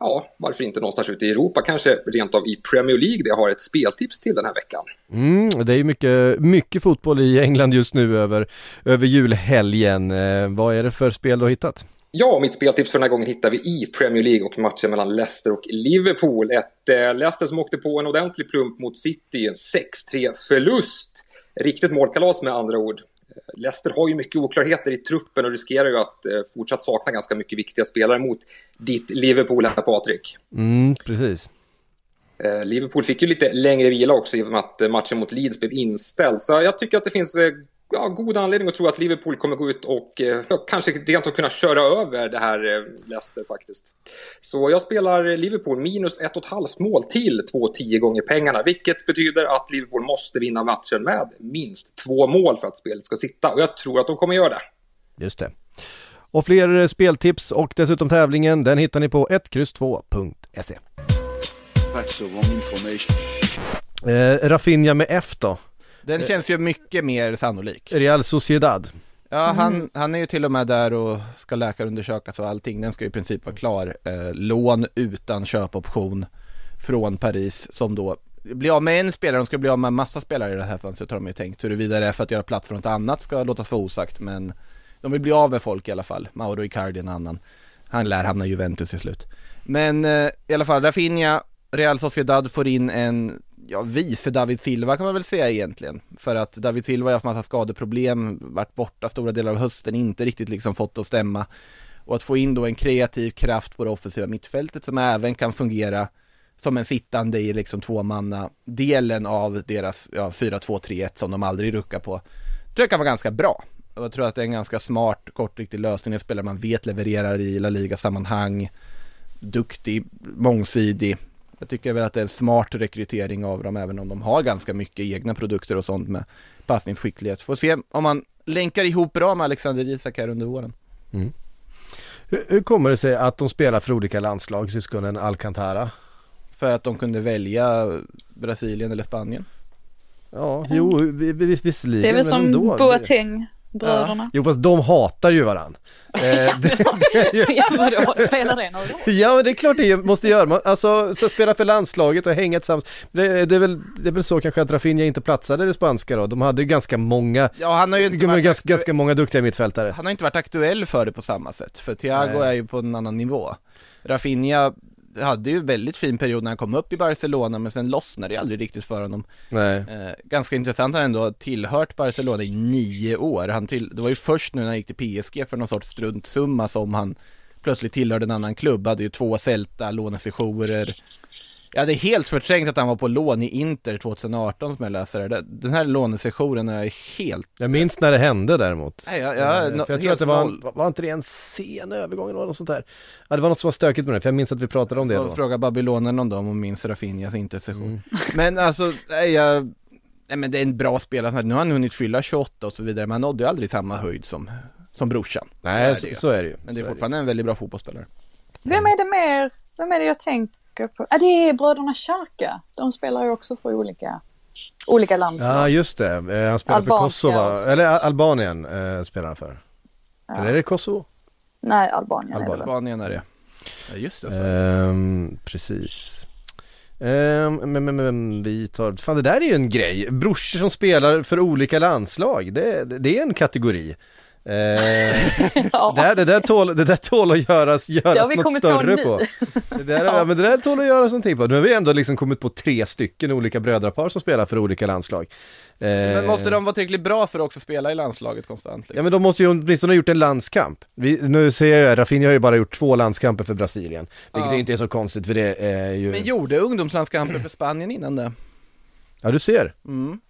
ja, varför inte någonstans ute i Europa, kanske rent av i Premier League. Det har ett speltips till den här veckan. Mm, det är ju mycket, mycket fotboll i England just nu över, över julhelgen. Eh, vad är det för spel du har hittat? Ja, mitt speltips för den här gången hittar vi i Premier League och matchen mellan Leicester och Liverpool. Ett eh, Leicester som åkte på en ordentlig plump mot City, en 6-3-förlust. Riktigt målkalas med andra ord. Leicester har ju mycket oklarheter i truppen och riskerar ju att eh, fortsatt sakna ganska mycket viktiga spelare mot ditt Liverpool här, Patrik. Mm, precis. Eh, Liverpool fick ju lite längre vila också i och med att eh, matchen mot Leeds blev inställd. Så jag tycker att det finns ja, god anledning att tro att Liverpool kommer gå ut och eh, kanske rent av kunna köra över det här eh, Leicester faktiskt. Så jag spelar Liverpool minus ett och ett halvt mål till 2-10 gånger pengarna, vilket betyder att Liverpool måste vinna matchen med minst två mål för att spelet ska sitta. Och jag tror att de kommer göra det. Just det. Och fler eh, speltips och dessutom tävlingen, den hittar ni på 1X2.se. That's the wrong information. Eh, Rafinha med F då, Den känns ju mycket mer sannolik. Real Sociedad. Ja, han, han är ju till och med där och ska läkarundersökas och allting. Den ska ju i princip vara klar. Eh, lån utan köpoption från Paris som då blir av med en spelare, de ska bli av med en massa spelare i det här fönstret har de ju tänkt. Huruvida det är för att göra plats för något annat ska låtas vara osagt, men de vill bli av med folk i alla fall. Mauro Icardi en annan. Han lär hamna i Juventus till slut. Men eh, i alla fall, Rafinha, Real Sociedad får in en, ja, vice David Silva kan man väl säga egentligen. För att David Silva har haft massa skadeproblem, varit borta stora delar av hösten, inte riktigt liksom fått det att stämma. Och att få in då en kreativ kraft på det offensiva mittfältet som även kan fungera som en sittande i liksom tvåmanna delen av deras ja, 4-2-3-1 som de aldrig ruckar på. Tror jag kan vara ganska bra. Och jag tror att det är en ganska smart, kortriktig lösning. En spelare man vet levererar i La Liga-sammanhang. Duktig, mångsidig. Jag tycker väl att det är en smart rekrytering av dem även om de har ganska mycket egna produkter och sånt med passningsskicklighet. Får se om man länkar ihop bra med Alexander Isak här under våren. Hur, hur kommer det sig att de spelar för olika landslag, syskonen Alcantara? För att de kunde välja Brasilien eller Spanien. Ja, jo, vi- vi- visserligen. Det är väl som. Boateng, bröderna. Jo, fast de hatar ju varann. (laughs) Eh, det, Ja, vadå, spelar det någon roll? Ja men det är klart det måste göra, Man- alltså så spela för landslaget och hänga tillsammans. Det, det, är väl, det är väl så kanske att Rafinha inte platsade i det spanska då, de hade ju ganska många, Ja, han har ju inte varit ganska, ganska många duktiga mittfältare. han har inte varit aktuell för det på samma sätt, för Thiago Nej. är ju på en annan nivå. Rafinha hade ju väldigt fin period när han kom upp i Barcelona, men sen lossnade det aldrig riktigt för honom. Nej. Eh, ganska intressant, han ändå tillhört Barcelona i nio år. Han till, det var ju först nu när han gick till PSG för någon sorts struntsumma som han plötsligt tillhörde en annan klubb, hade ju två Celta, lånesessioner. Jag hade helt förträngt att han var på lån i Inter 2018 som jag läser det. Den här lånesessionen är helt Jag minns när det hände däremot. Nej, jag- jag- Eh, no- för jag tror att det var, noll. var inte det en sen övergång eller något sånt där? Ja det var något som var stökigt med det, för jag minns att vi pratade om det då. fråga Babylonien om dem och minns Rafinhas intercession. Mm. (laughs) Men alltså, nej, jag, nej men det är en bra spelare, nu har han hunnit fylla 28 och så vidare, men han nådde ju aldrig samma höjd som, som brorsan. Nej, Så så, är det ju. så är det ju. Men det är Så fortfarande en väldigt bra fotbollsspelare. Vem är det mer? Vem är det jag tänker på? Ah, det är bröderna Xhaka. De spelar ju också för olika, olika landslag. Ja just det, Eh, han spelar för Albanska och så. eller Al- Albanien eh, spelar han för. Eller är det Kosovo? Nej, Albanien är det. Albanien är det. Ja, just det. Ehm, precis. Ehm, men, men, men vi tar, fan det där är ju en grej, brorsor som spelar för olika landslag, det, det, det är en kategori. Ehm, (laughs) Ja. det, där, det, där tål, det där tål att göras, något större på. Det där, (laughs) Ja. ja. men det där tål att göras någonting på. Nu har vi ändå liksom kommit på tre stycken olika brödrapar som spelar för olika landslag. Men Ehm, måste de vara tillräckligt bra för att också spela i landslaget konstant? Ja Liksom? men de måste ju åtminstone ha gjort en landskamp. Vi, nu ser jag, Rafinha har ju bara gjort två landskamper för Brasilien. Vilket Ja. inte är så konstigt för det är ju... Men gjorde ungdomslandskamper för Spanien innan det? Ja du ser. Mm.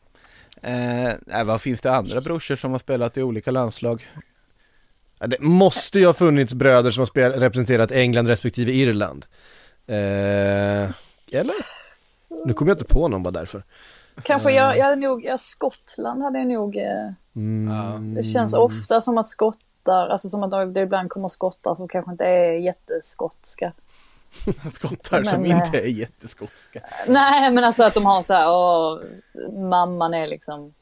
Eh, nej, vad finns det andra brorsor som har spelat i olika landslag? Det måste ju ha funnits bröder som har spel, representerat England respektive Irland. Eh, eller? Nu kommer jag inte på någon bara därför. Kanske jag, jag hade nog, ja, Skottland hade jag nog, eh, Mm. det känns ofta som att skottar, alltså som att det ibland kommer skottar som kanske inte är jätteskotska. (laughs) Skottar som Men, eh, inte är jätteskotska. Nej men alltså att de har så här, åh, mamman är liksom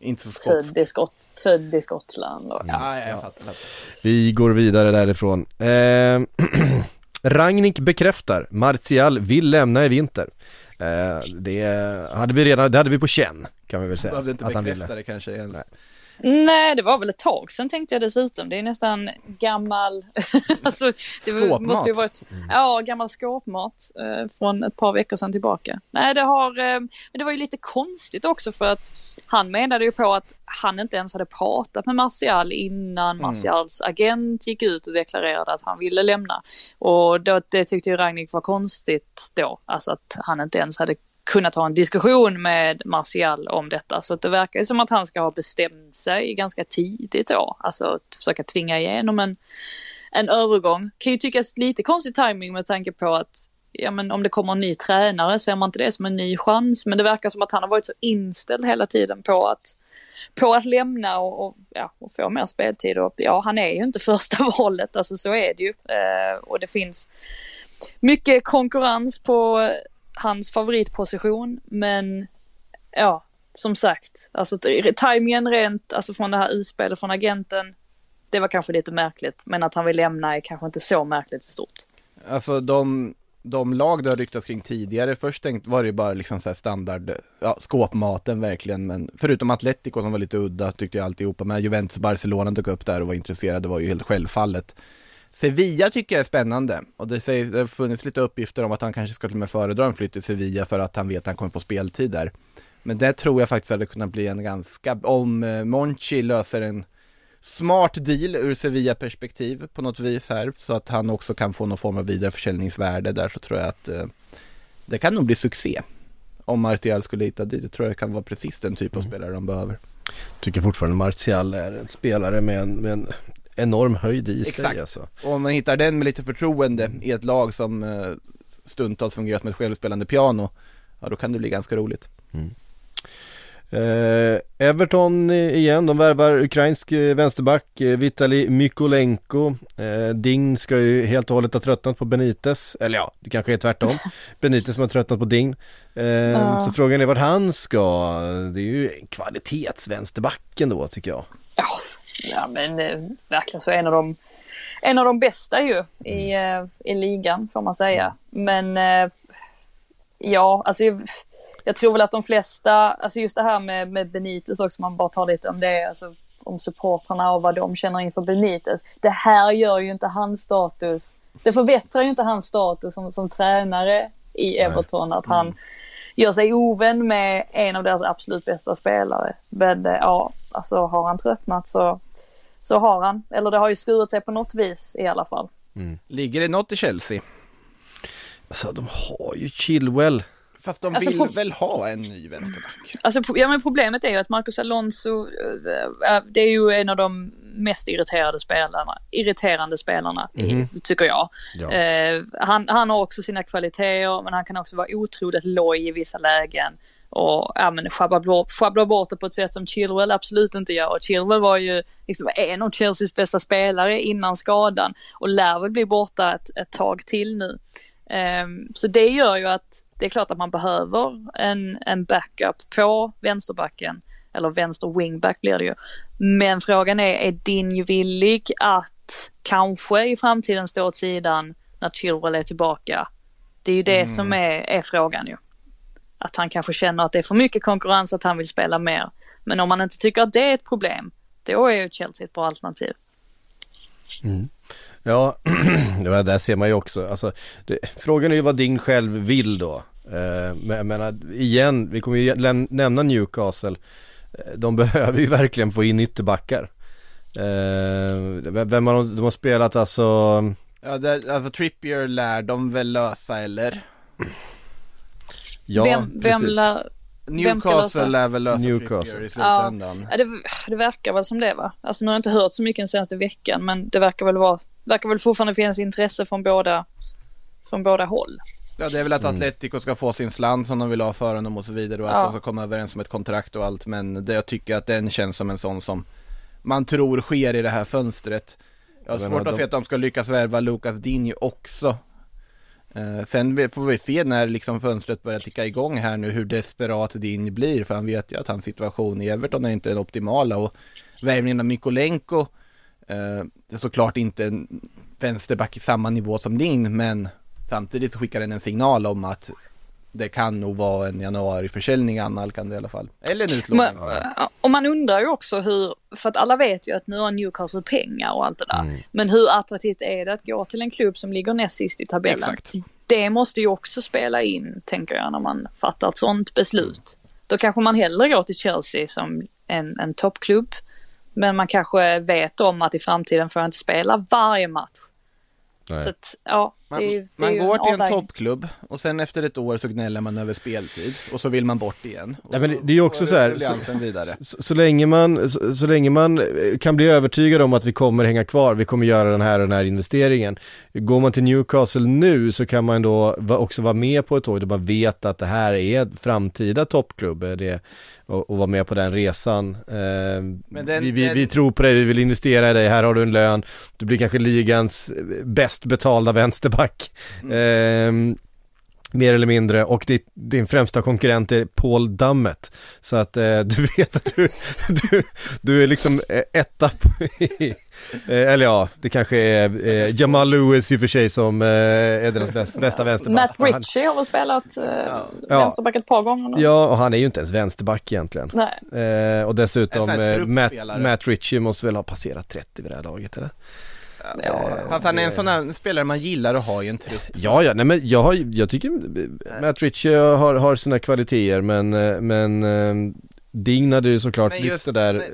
Inte så skotsk. född i, Skott, född i Skottland. Och, ja. Ja, ja, jag fattar. fattar. Vi går vidare därifrån. (clears throat) Eh, Ragnik bekräftar, Martial vill lämna i vinter. Eh, det hade vi redan, det hade vi på känn kan vi väl säga. Behövde inte att han bekräfta ville. det kanske ens. Nej. Nej, det var väl ett tag sedan tänkte jag dessutom. Det är nästan gammal... (laughs) alltså, det Skåpmat. måste ju varit... Ja, gammal skåpmat eh, från ett par veckor sedan tillbaka. Nej, det har... Eh, men det var ju lite konstigt också för att han menade ju på att han inte ens hade pratat med Martial innan Martials agent gick ut och deklarerade att han ville lämna. Och då, det tyckte ju Ragnik var konstigt då. Alltså att han inte ens hade kunnat ha en diskussion med Martial om detta. Så att det verkar ju som att han ska ha bestämt sig ganska tidigt då. Alltså att försöka tvinga igenom en, en övergång. Kan ju tyckas lite konstig timing med tanke på att ja, men om det kommer en ny tränare ser man inte det som en ny chans. Men det verkar som att han har varit så inställd hela tiden på att på att lämna och, och, ja, och få mer speltid. Och, ja, han är ju inte (laughs) första valet, alltså så är det ju. Eh, och det finns mycket konkurrens på hans favoritposition, men ja, som sagt, alltså tajmingen rent, alltså från det här utspelet från agenten, det var kanske lite märkligt, men att han vill lämna är kanske inte så märkligt i stort. Alltså de, de lag det har ryktats kring tidigare, först tänkt, var det ju bara liksom så här standard, ja skåpmaten verkligen, men förutom Atletico som var lite udda tyckte jag alltihopa, men Juventus och Barcelona dök upp där och var intresserade var ju helt självfallet. Sevilla tycker jag är spännande och det, sägs, det har funnits lite uppgifter om att han kanske ska till och med föredra en flytt till Sevilla för att han vet att han kommer få speltid där. Men det tror jag faktiskt hade kunnat bli en ganska, om eh, Monchi löser en smart deal ur Sevilla-perspektiv på något vis här så att han också kan få någon form av vidareförsäljningsvärde där så tror jag att eh, det kan nog bli succé. Om Martial skulle hitta dit, jag tror det kan vara precis den typ av spelare de behöver. Tycker fortfarande Martial är en spelare med en, med en enorm höjd i Exakt. sig alltså. Och om man hittar den med lite förtroende i ett lag som eh, stundtals fungerar som ett självspelande piano, ja då kan det bli ganska roligt. Eh, Everton igen, de värvar ukrainsk eh, vänsterback eh, Vitali Mykolenko eh, Dign ska ju helt och hållet ha tröttnat på Benitez, eller ja, det kanske är tvärtom (laughs) Benitez som har tröttnat på Dign eh, Ja. Så frågan är vart han ska, det är ju en kvalitetsvänsterbacken då tycker jag Ja, ja men eh, verkligen så en av de, en av de bästa ju i, eh, i ligan får man säga. Men eh, ja, alltså jag, jag tror väl att de flesta, alltså just det här med, med Benitez också, man bara tar lite om det, alltså om supportrarna och vad de känner inför Benitez. Det här gör ju inte hans status, det förbättrar ju inte hans status som, som tränare i Everton, att han gör sig ovän med en av deras absolut bästa spelare. Men eh, ja, alltså har han tröttnat så, så har han. Eller det har ju skurit sig på något vis i alla fall. Ligger det något i Chelsea? Alltså de har ju Chilwell Fast de Alltså, vill på- väl ha en ny vänsterback? Alltså, ja, men problemet är ju att Marcus Alonso, eh, eh, det är ju en av de mest irriterade spelarna, irriterande spelarna, i, tycker jag. Ja. Eh, han, han har också sina kvaliteter, men han kan också vara otroligt loj i vissa lägen. Och ja, men sjabbla bort, sjabbla bort det på ett sätt som Chilwell absolut inte gör. Och Chilwell var ju liksom en av Chelseas bästa spelare innan skadan och lär väl bli borta ett, ett tag till nu. Ehm, så det gör ju att det är klart att man behöver en, en backup på vänsterbacken. Eller vänster wingback blir det ju. Men frågan är, är din villig att kanske i framtiden stå åt sidan när Chilwell är tillbaka? Det är ju det som är, är frågan ju. Att han kanske känner att det är för mycket konkurrens, att han vill spela mer. Men om man inte tycker att det är ett problem, då är ju Chelsea ett bra alternativ. Ja, (clears throat) det där ser man ju också. Alltså, det, frågan är ju vad Ding själv vill då. Eh, men jag menar, igen, vi kommer ju nämna Newcastle. Eh, De (laughs) behöver ju verkligen få in ytterbackar. Eh, vem har de, de har spelat alltså, Ja, det, alltså Trippier lär de väl lösa eller? ja vem, vem, precis. lär, Newcastle lär väl lösa Newcastle. Trippier i slutändan. ja, det, det verkar väl som det va? Alltså nu har jag inte hört så mycket den senaste veckan men det verkar väl vara, verkar väl fortfarande finnas intresse från båda, från båda håll. Ja det är väl att Mm. Atletico ska få sin slant som de vill ha för honom och så vidare och att Ja. de ska komma överens om ett kontrakt och allt men det, jag tycker att den känns som en sån som man tror sker i det här fönstret. Jag har Jag svårt att de- se att de ska lyckas värva Lucas Dinho också. Eh, sen får vi se när liksom fönstret börjar ticka igång här nu hur desperat Dinho blir för han vet ju att hans situation i Everton är inte den optimala och värvningen av Mikolenko eh, det är såklart inte en vänsterback i samma nivå som din men samtidigt så skickar den en signal om att det kan nog vara en januariförsäljning annalkande i alla fall. Eller en utlåning. Men, ja, och man undrar ju också hur, för att alla vet ju att nu har Newcastle pengar och allt det där. Mm. Men hur attraktivt är det att gå till en klubb som ligger näst sist i tabellen? Exakt. Det måste ju också spela in, tänker jag, när man fattar ett sånt beslut. Då kanske man hellre går till Chelsea som en, en toppklubb. Men man kanske vet om att i framtiden får jag inte spela varje match. Nej. Så att, ja, Man, det är man går till en avvägning. toppklubb och sen efter ett år så gnäller man över speltid och så vill man bort igen. Och Nej, men så det är ju också så här, vidare. Så, så, länge man, så, så länge man eh, kan bli övertygad om att vi kommer hänga kvar, vi kommer göra den här och den här investeringen. Går man till Newcastle nu så kan man då också vara med på ett tåg där man vet att det här är framtida toppklubb eh, det, och, och vara med på den resan. Eh, Men den- vi, vi, den- vi tror på dig, vi vill investera i dig, här har du en lön, du blir kanske ligans eh, bäst betalda vänsterback. Eh, mer eller mindre och ditt, din främsta konkurrent är Paul Dammet. Så att eh, du vet att du, (laughs) du, du är liksom eh, etta på, i, (laughs) eh, eller ja, det kanske är eh, Jamal Lewis i och för sig som eh, är deras bäst, bästa vänsterback. Matt Ritchie har väl spelat eh, Ja. vänsterback ett par gånger nu. Ja, och han är ju inte ens vänsterback egentligen. Nej. Eh, och dessutom Matt. Matt Ritchie måste väl ha passerat 30 vid det här laget eller? Ja. Fast han är en sån här spelare man gillar att ha i en trupp. Ja, ja, nej men jag, har, jag tycker eh, Matt Ritchie har, har sina kvaliteter men, eh, men eh, Dign hade ju såklart Men lyft just- det där men- eh,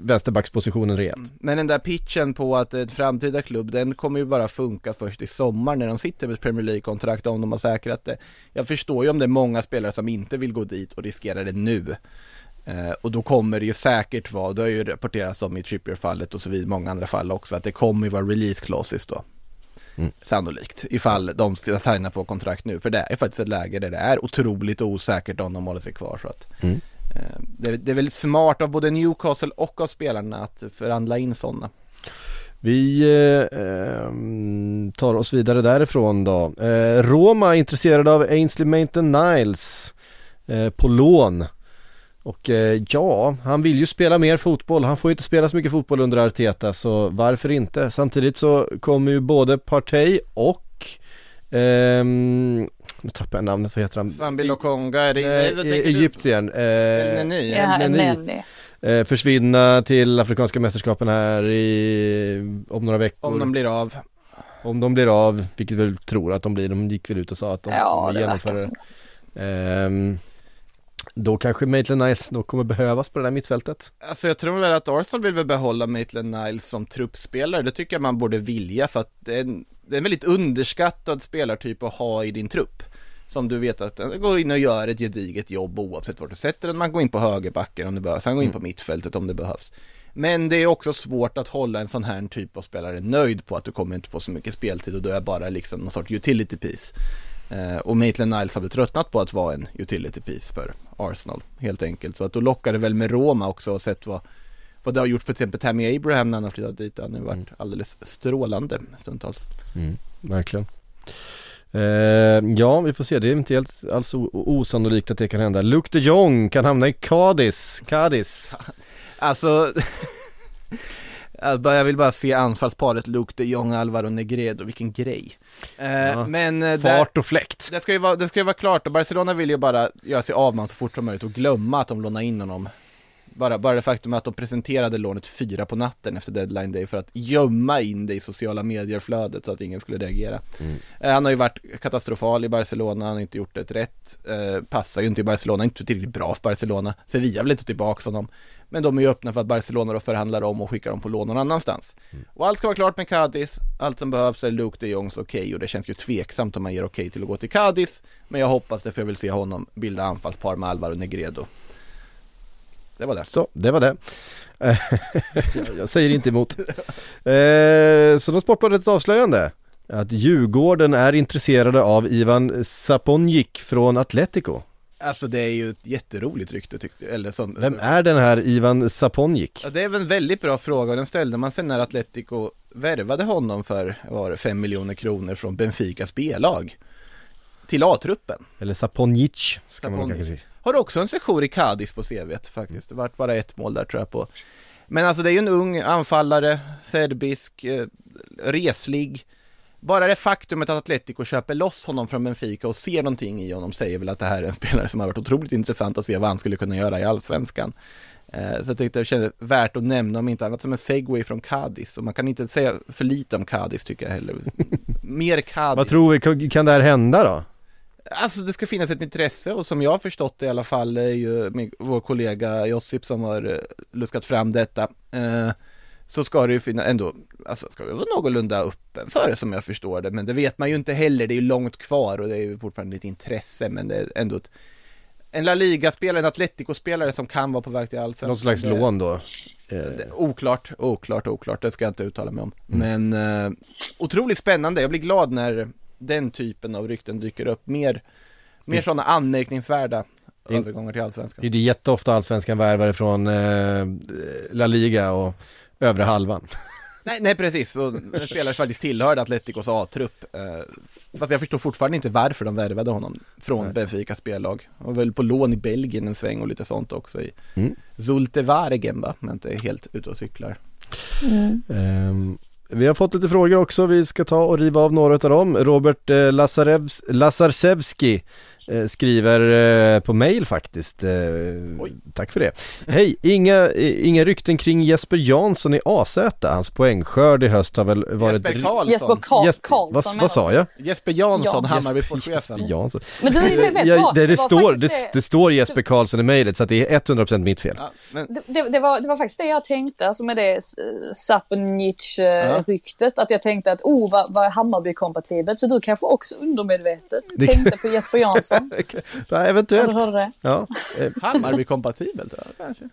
vänsterbackspositionen rejält. Men den där pitchen på att en framtida klubb, den kommer ju bara funka först i sommar när de sitter med ett Premier League-kontrakt om de har säkrat det. Jag förstår ju om det är många spelare som inte vill gå dit och riskerar det nu. Eh, och då kommer det ju säkert vara, det har ju rapporterats om i Trippier-fallet och så vidare, många andra fall också, att det kommer ju vara release clauses då. Mm. Sannolikt, ifall de ska signa på kontrakt nu. För det är faktiskt ett läge där det är otroligt osäkert om de håller sig kvar. Så att, Mm. eh, det, det är väl smart av både Newcastle och av spelarna att förhandla in sådana. Vi eh, ehm, tar oss vidare därifrån då. Eh, Roma är intresserade av Ainsley Maitland Niles eh, på lån. Och eh, ja, han vill ju spela mer fotboll. Han får ju inte spela så mycket fotboll under Arteta så varför inte? Samtidigt så kommer ju både Partey och ehm, nu tappar jag namnet, vad heter han? Sambi Lokonga, är det, Eh, Egyptien. Eh? Ja, Neni. Eh, försvinna till Afrikanska mästerskapen här i, om några veckor. Om de blir av. Om de blir av, vilket vi väl tror att de blir, de gick väl ut och sa att de Ja, kommer det genomföra det. Då kanske Maitland Nice då kommer behövas på det där mittfältet. Alltså jag tror väl att Arsenal vill väl behålla Maitland Niles som truppspelare. Det tycker jag man borde vilja för att det är en, det är en väldigt underskattad spelartyp att ha i din trupp. Som du vet att den går in och gör ett gediget jobb oavsett vart du sätter den. Man går in på högerbacken om det behövs. Han går in på mittfältet om det behövs. Men det är också svårt att hålla en sån här typ av spelare nöjd på att du kommer inte få så mycket speltid och du är bara liksom någon sorts utility piece. Eh, och Maitland Niles har väl tröttnat på att vara en utility piece för Arsenal helt enkelt. Så att då lockar det väl med Roma också och sett vad, vad det har gjort för till exempel Tammy Abraham när han har flyttat dit. Han har varit alldeles strålande stundtals. Verkligen. Eh, ja, vi får se. Det är inte helt alls osannolikt att det kan hända. Luke de Jong kan hamna i Cadiz. Cadiz. (laughs) Alltså, (laughs) jag vill bara se anfallsparet Luke de Jong, Alvaro Negredo, vilken grej. Eh, Ja. Men eh, där, Fart och fläkt. det ska, ju vara, det ska ju vara klart och Barcelona vill ju bara göra sig av med honom så fort som möjligt och glömma att de lånar in honom. Bara, bara det faktum att de presenterade lånet fyra på natten efter deadline day för att gömma in det i sociala medier-flödet så att ingen skulle reagera. Eh, han har ju varit katastrofal i Barcelona, han har inte gjort ett rätt, eh, passar ju inte i Barcelona, inte tillräckligt bra för Barcelona. Sevilla vill inte tillbaka honom. Men de är ju öppna för att Barcelona då förhandlar om och skickar dem på lån någon annanstans. Och allt ska vara klart med Cadiz, allt som behövs är Luke de Jongs okej och det känns ju tveksamt om man ger okej till att gå till Cadiz. Men jag hoppas det för jag vill se honom bilda anfallspar med Alvaro Negredo. Det var det. Så, det var det. Eh, (laughs) jag säger inte emot. Eh, så då Sportbladet ett avslöjande. Att Djurgården är intresserade av Ivan Saponjic från Atletico. Alltså det är ju ett jätteroligt rykte tyckte jag, eller sånt. Vem är den här Ivan Saponjic? Ja, det är väl en väldigt bra fråga och den ställde man sig när Atletico värvade honom för, var det, 5 miljoner kronor från Benficas B-lag till A-truppen. Eller Saponjic ska man Saponjic. kanske säga. Har också en session i Cadiz på CVt faktiskt. Det vart bara ett mål där tror jag på. Men alltså det är ju en ung anfallare, serbisk, eh, reslig. Bara det faktumet att Atletico köper loss honom från Benfica och ser någonting i honom säger väl att det här är en (laughs) spelare som har varit otroligt intressant att se vad han skulle kunna göra i Allsvenskan. Eh, så jag tyckte det kändes värt att nämna om inte annat som en segway från Cadiz och man kan inte säga för lite om Cadiz tycker jag heller. (laughs) Mer Cadiz. Vad tror vi, kan det här hända då? Alltså det ska finnas ett intresse och som jag har förstått det i alla fall är ju min, vår kollega Josip som har eh, luskat fram detta. Eh, så ska det ju finnas ändå, alltså ska vi vara någorlunda öppen för det som jag förstår det. Men det vet man ju inte heller, det är ju långt kvar och det är ju fortfarande ett intresse men det är ändå ett, en La Liga-spelare, en Atletico-spelare som kan vara på väg till Allsvenskan. Något slags Det- lån då? Eh, det- Oklart, oklart, oklart, det ska jag inte uttala mig om. Men eh, otroligt spännande, jag blir glad när den typen av rykten dyker upp. Mer, mer sådana anmärkningsvärda In- övergångar till Allsvenskan. Det är jätteofta allsvenskan värvare från eh, La Liga och övre halvan. (laughs) Nej, nej precis, och en spelare som faktiskt tillhörde Atleticos A-trupp. Eh, fast jag förstår fortfarande inte varför de värvade honom från Nej. Benficas spellag. Han var väl på lån i Belgien en sväng och lite sånt också i Mm. Zulte Waregem va, men inte är helt ute och cyklar. Ehm, vi har fått lite frågor också, vi ska ta och riva av några av dem. Robert eh, Lazarevs, Lazarsevski skriver eh, på mail faktiskt. Eh, Oj. tack för det. Hej, inga, eh, inga rykten kring Jesper Jansson i AZ. Hans poängskörd i höst har väl varit... Jesper Karlsson. Jesper Karl, Jesper- Karlsson vad, vad sa jag? Jesper Jansson, Ja. Hammarby Jesper sportchefen. Jansson. Men du, vet Ja, vad? det, det, var står, det, det står Jesper Karlsson i mejlet så att det är 100% mitt fel. Ja, men Det, det, det, var, det var faktiskt det jag tänkte, alltså med det Saponic-ryktet, att jag tänkte att oh, vad, vad Hammarby-kompatibelt? Så du kanske också undermedvetet Det- tänkte på Jesper Jansson? Ja, (laughs) Ja, eventuellt. du hörde det? Ja. (laughs) Eh, Hammarby-kompatibelt ja, kanske.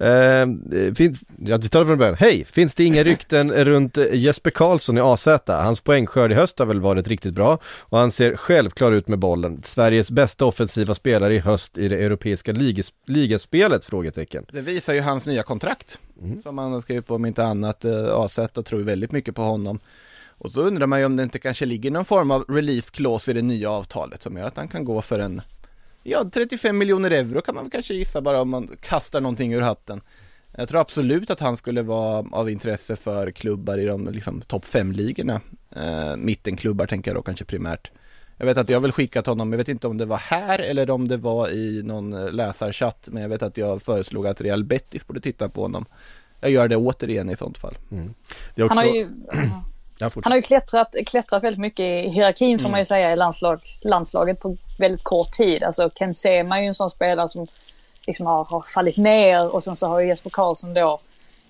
Eh, finns, jag tar det från början. Hej! Finns det inga rykten runt Jesper Karlsson i AZ? Hans poängskörd i höst har väl varit riktigt bra och han ser självklar ut med bollen. Sveriges bästa offensiva spelare i höst i det europeiska ligas, ligaspelet? Frågetecken. Det visar ju hans nya kontrakt Mm. som han har skrivit på om inte annat. Eh, AZ och tror väldigt mycket på honom. Och så undrar man ju om det inte kanske ligger någon form av release clause i det nya avtalet som gör att han kan gå för en Ja, 35 miljoner euro kan man väl kanske gissa bara om man kastar någonting ur hatten. Jag tror absolut att han skulle vara av intresse för klubbar i de liksom, topp 5-ligorna. Eh, mittenklubbar tänker jag då kanske primärt. Jag vet att jag väl skickat honom, jag vet inte om det var här eller om det var i någon eh, läsarchatt, men jag vet att jag föreslog att Real Betis borde titta på honom. Jag gör det återigen i sånt fall. Det är också, Han har ju. (clears throat) han har ju klättrat, klättrat väldigt mycket i hierarkin får man ju säga i landslag, landslaget på väldigt kort tid. Alltså Ken Sema är ju en sån spelare som liksom har, har fallit ner och sen så har ju Jesper Karlsson då,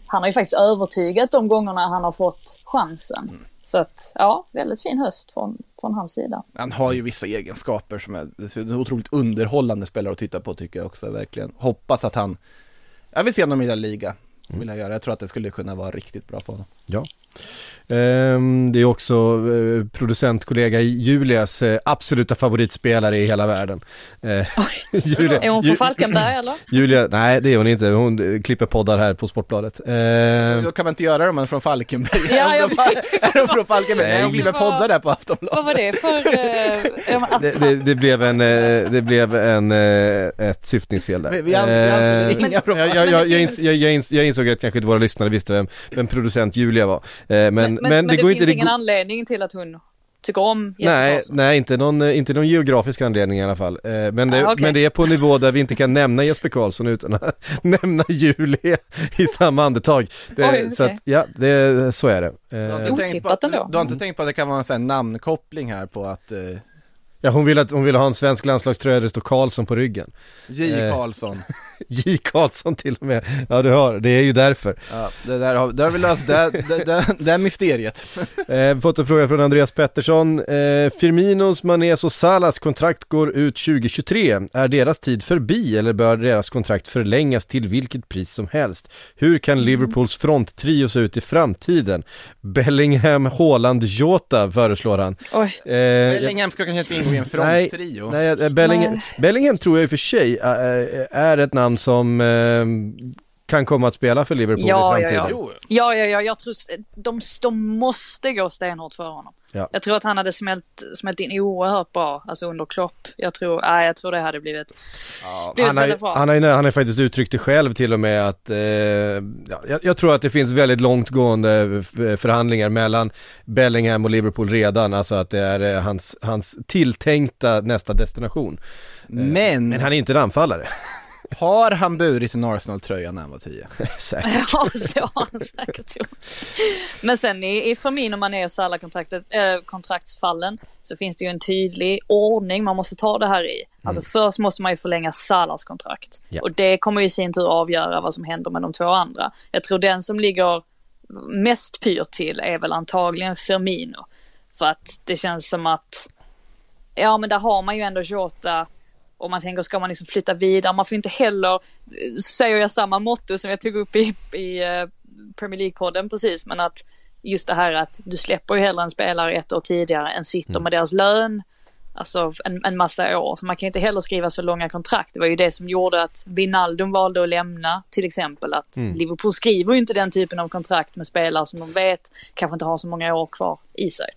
han har ju faktiskt övertygat de gångerna han har fått chansen. Så att ja, väldigt fin höst från, från hans sida. Han har ju vissa egenskaper som är, det är otroligt underhållande spelare att titta på tycker jag också verkligen. Hoppas att han, jag vill se honom i La Liga, vill jag göra. Jag tror att det skulle kunna vara riktigt bra för honom. Ja. Ehm, det är också eh, producentkollega Julias eh, absoluta favoritspelare i hela världen. Eh, (laughs) Julia, Är hon från Falkenberg (clears throat) eller? Julia, nej det är hon inte, hon klipper poddar här på Sportbladet. Ehm, Då kan man inte göra det om man är från Falkenberg. Ja, (laughs) jag är de från Falkenberg? Nej, hon klipper poddar där på Aftonbladet. Vad var det för... (laughs) det, det, det blev en, det blev en, ett syftningsfel där. Vi- jag, jag, jag, jag insåg att kanske inte våra lyssnare visste vem, vem producent Julia var. Eh, men, men, men, men, det, det, går finns inte... ingen det, anledning till att hon tycker om Jesper Nej, Karlsson. nej inte, någon, eh, inte någon geografisk anledning i alla fall. Eh, Men det, Ah, okej. men det är på en nivå där vi inte kan nämna Jesper Karlsson utan att (laughs) nämna Julia i samma andetag. Det, Oj, Så att, ja, det, så är det. Du har inte tänkt på, ändå. du har inte tänkt på att det kan vara en sån här namnkoppling här på att Ja, hon vill, att, hon vill ha en svensk landslagströja där det står Karlsson på ryggen. J. Eh. Karlsson. (laughs) J Karlsson till och med. Ja, du hör, det är ju därför. Ja, det där har, där har vi löst det, det, det, det är mysteriet. (laughs) Eh, fått en fråga från Andreas Pettersson. Eh, Firminos, Manes och Salas kontrakt går ut 2023. Är deras tid förbi eller bör deras kontrakt förlängas till vilket pris som helst? Hur kan Liverpools fronttrio se ut i framtiden? Bellingham, Haaland, Jota föreslår han. Oj, Eh, jag- Bellingham ska kanske inte ingå i en Nej, fronttrio. Nej, eh, Bellingham, Nej. Bellingham tror jag i och för sig är ett namn som eh, kan komma att spela för Liverpool Ja, i ja, framtiden. ja. Ja, ja, ja, jag tror de, de måste gå stenhårt för honom. Ja. Jag tror att han hade smält, smält in oerhört bra, alltså under Klopp. Jag tror, nej, jag tror det hade blivit, blivit Han har, bra. han, har, han har faktiskt uttryckt det själv till och med att, eh, ja, jag, jag tror att det finns väldigt långtgående förhandlingar mellan Bellingham och Liverpool redan, alltså att det är eh, hans, hans tilltänkta nästa destination. men Men han är inte en anfallare. (laughs) har han burit en Arsenal-tröja när han var 10? (laughs) Säkert. (laughs) Ja, så har han säkert gjort. Men sen i, i Firmino, Mané och Salah kontraktet, äh, kontraktsfallen så finns det ju en tydlig ordning man måste ta det här i. Alltså först måste man ju förlänga Salahs kontrakt. Ja. Och det kommer ju i sin tur avgöra vad som händer med de två andra. Jag tror den som ligger mest pyrt till är väl antagligen Firmino. För att det känns som att, ja men där har man ju ändå Jota och man tänker, ska man liksom flytta vidare? Man får inte heller, säger jag samma motto som jag tog upp i, i eh, Premier League-podden precis, men att just det här att du släpper ju hellre en spelare ett år tidigare än sitter med deras lön, alltså en, en massa år. Så man kan inte heller skriva så långa kontrakt. Det var ju det som gjorde att Wijnaldum valde att lämna till exempel. Att Liverpool skriver ju inte den typen av kontrakt med spelare som de vet kanske inte har så många år kvar i sig.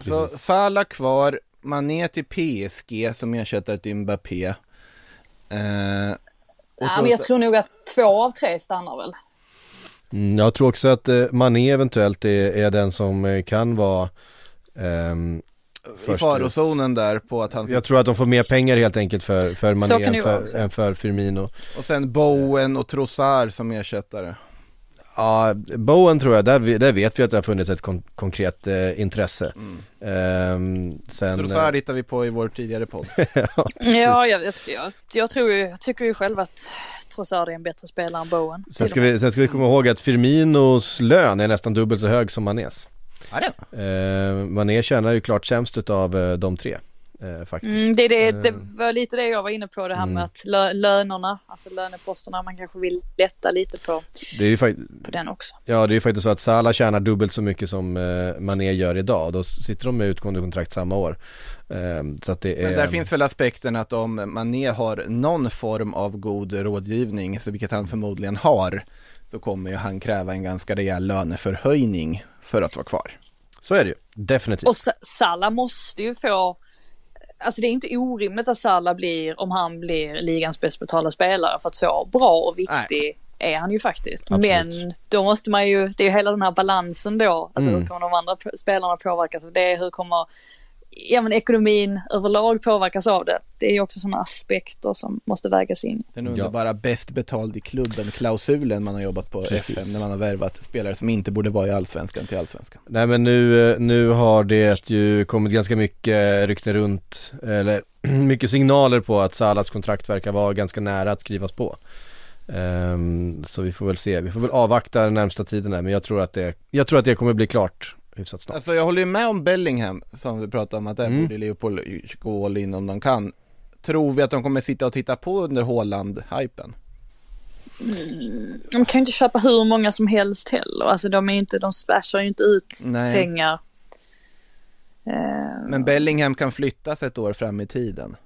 Så Salah kvar, Mané till PSG som ersättare till Mbappé. Eh, och Ja, så- men jag tror nog att två av tre stannar väl. Mm, jag tror också att eh, Mané eventuellt är, är den som eh, kan vara ehm, I farozonen där på att han Jag tror att de får mer pengar helt enkelt för, för Mané än för, än för Firmino. Och sen Bowen och Trossard som ersättare. Ja, Bowen tror jag, där, där vet vi att det har funnits ett kon- konkret eh, intresse. Mm. Ehm, sen, Trossard hittar vi på i vår tidigare podd. (laughs) ja, Ja, jag, jag, jag, jag, tror jag tycker ju själv att Trossard är en bättre spelare än Bowen. sen, ska vi, sen ska vi komma ihåg att Firminos lön är nästan dubbelt så hög som Manés. Ja, det. Uh, Mané tjänar ju klart sämst utav eh, de tre, eh, faktiskt. Mm, det, det, det Eh. var lite det jag var inne på, det här Mm. med att lö, lönerna, alltså löneposterna, man kanske vill lätta lite på, Det är ju fakt- på den också. ja, det är ju faktiskt så att Salah tjänar dubbelt så mycket som eh, Mané gör idag. Då sitter de med utgående kontrakt samma år. Ehm, så att det är... Men där finns väl aspekten att om Mané har någon form av god rådgivning, så vilket han förmodligen har, så kommer ju han kräva en ganska rejäl löneförhöjning för att vara kvar. Så är det ju, definitivt. Och Sa- Salah måste ju få, alltså det är inte orimligt att Salah blir, om han blir ligans bäst betalda spelare, för att så bra och viktig är han ju faktiskt. Absolut. Men då måste man ju, det är ju hela den här balansen då, alltså Mm. hur kommer de andra spelarna påverkas av det, hur kommer ja, men ekonomin överlag påverkas av det. Det är ju också sådana aspekter som måste vägas in. Den Ja. underbara bäst betald i klubben-klausulen man har jobbat på Precis. FM när man har värvat spelare som inte borde vara i allsvenskan till allsvenskan. Nej men nu, nu har det ju kommit ganska mycket rykten runt, eller (clears throat) mycket signaler på att Salahs kontrakt verkar vara ganska nära att skrivas på. Ehm, så vi får väl se, vi får väl avvakta den närmsta tiden här, men jag tror att det, jag tror att det kommer bli klart hyfsat snart. Alltså jag håller ju med om Bellingham som vi pratade om att där Mm. borde Liverpool gå all in om de kan. Tror vi att de kommer sitta och titta på under Haaland-hypen? De kan ju inte köpa hur många som helst heller. Alltså de är inte, de splashar ju inte ut Nej. pengar. Eh, Men Bellingham kan flyttas ett år fram i tiden.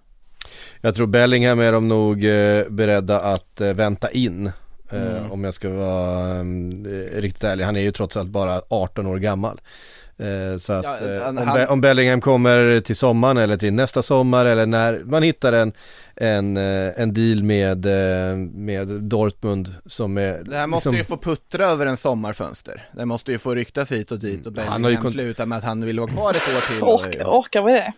Jag tror Bellingham är de nog eh, beredda att eh, vänta in. Mm. Om jag ska vara eh, riktigt ärlig. Han är ju trots allt bara 18 år gammal. Eh, så att Ja, eh, han- om, Be- om Bellingham kommer till sommaren eller till nästa sommar eller när man hittar en, en, eh, en deal med, eh, med Dortmund som är Det här måste liksom- ju få puttra över en sommarfönster. Det måste ju få ryktas hit och dit och Mm. Han har Bellingham kon- slutar med att han vill vara kvar ett år till. orkar, orkar vi det?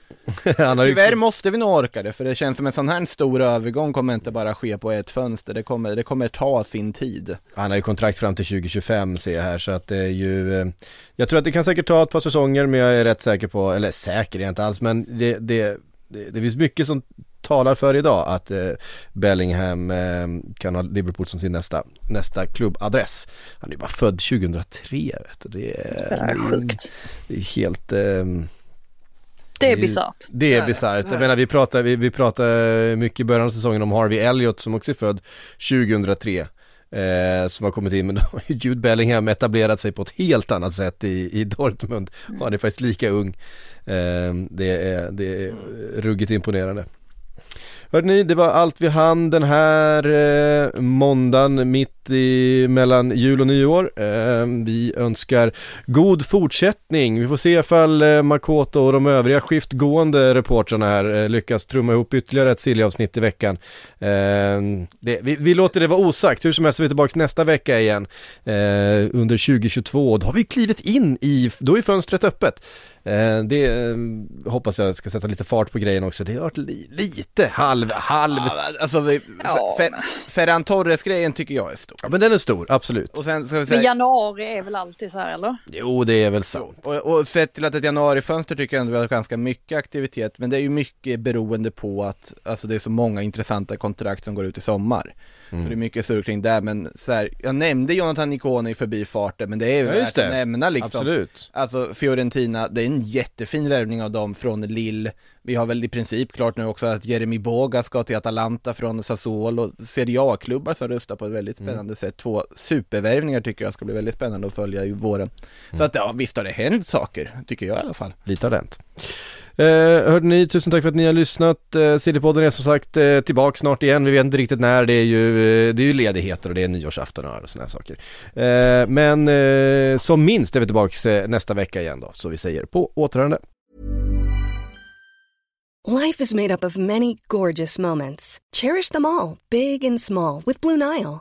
(laughs) han har ju Tyvärr måste vi nog orka det, för det känns som en sån här stor övergång kommer inte bara ske på ett fönster. Det kommer, det kommer ta sin tid. Han har ju kontrakt fram till 2025 ser jag här så att det är ju eh, Jag tror att det kan säkert ta ett par säsonger men jag är rätt säker på, eller säker är jag inte alls men det, det, det, det finns mycket som talar för idag att eh, Bellingham eh, kan ha Liverpool som sin nästa, nästa klubbadress. Han är ju bara född 2003 vet du. Det är, Det är sjukt. det är helt ehm, Det är bisarrt. det är bisarrt. Jag menar vi pratar, vi, vi pratar mycket i början av säsongen om Harvey Elliott som också är född 2003. Eh, som har kommit in, men då har ju Jude Bellingham etablerat sig på ett helt annat sätt i, i Dortmund. Och han är faktiskt lika ung. Eh, det, är, det är ruggigt imponerande. Hörde ni, det var allt vi hann den här eh, måndagen mitt i mellan jul och nyår. Eh, vi önskar god fortsättning. Vi får se ifall eh, Makoto och de övriga skiftgående reportrarna här eh, lyckas trumma ihop ytterligare ett Silja-avsnitt i veckan. Eh, det, vi, vi låter det vara osagt, hur som helst är vi tillbaka nästa vecka igen eh, under 2022. Då har vi klivit in i, då är fönstret öppet. Eh, det hoppas jag ska sätta lite fart på grejen också. Det har varit li, lite halv, halv, alltså, vi, Ja, Fe- Ferran Torres-grejen tycker jag är stor. Ja, men den är stor, absolut. Och sen ska vi Men säga, januari är väl alltid så här eller? Jo, det är väl sant. och, och sett till att ett januarifönster tycker jag ändå vi har ganska mycket aktivitet, men det är ju mycket beroende på att, alltså det är så många intressanta kontrakt som går ut i sommar. Så det är mycket surr kring det, men så här, jag nämnde Jonathan Nikone i förbifarten, men det är ju Ja, värt att nämna liksom. Absolut. Alltså Fiorentina, det är en jättefin värvning av dem från Lille. Vi har väl i princip klart nu också att Jeremy Boga ska till Atalanta från Sassuolo. Serie A-klubbar som rustar på ett väldigt spännande sätt. Två supervärvningar tycker jag ska bli väldigt spännande att följa i våren. Så att ja, visst har det hänt saker, tycker jag i alla fall. Lite har det hänt. Eh, hörde ni, tusen tack för att ni har lyssnat. Eh, Sillypodden är som sagt eh, tillbaka snart igen. Vi vet inte riktigt när. Det är ju, eh, det är ju ledigheter och det är nyårsafton och sådana här saker. Eh, men eh, som minst är vi tillbaka eh, nästa vecka igen då. Så vi säger på återhörande. Life is made up of many gorgeous moments. Cherish them all, big and small, with Blue Nile.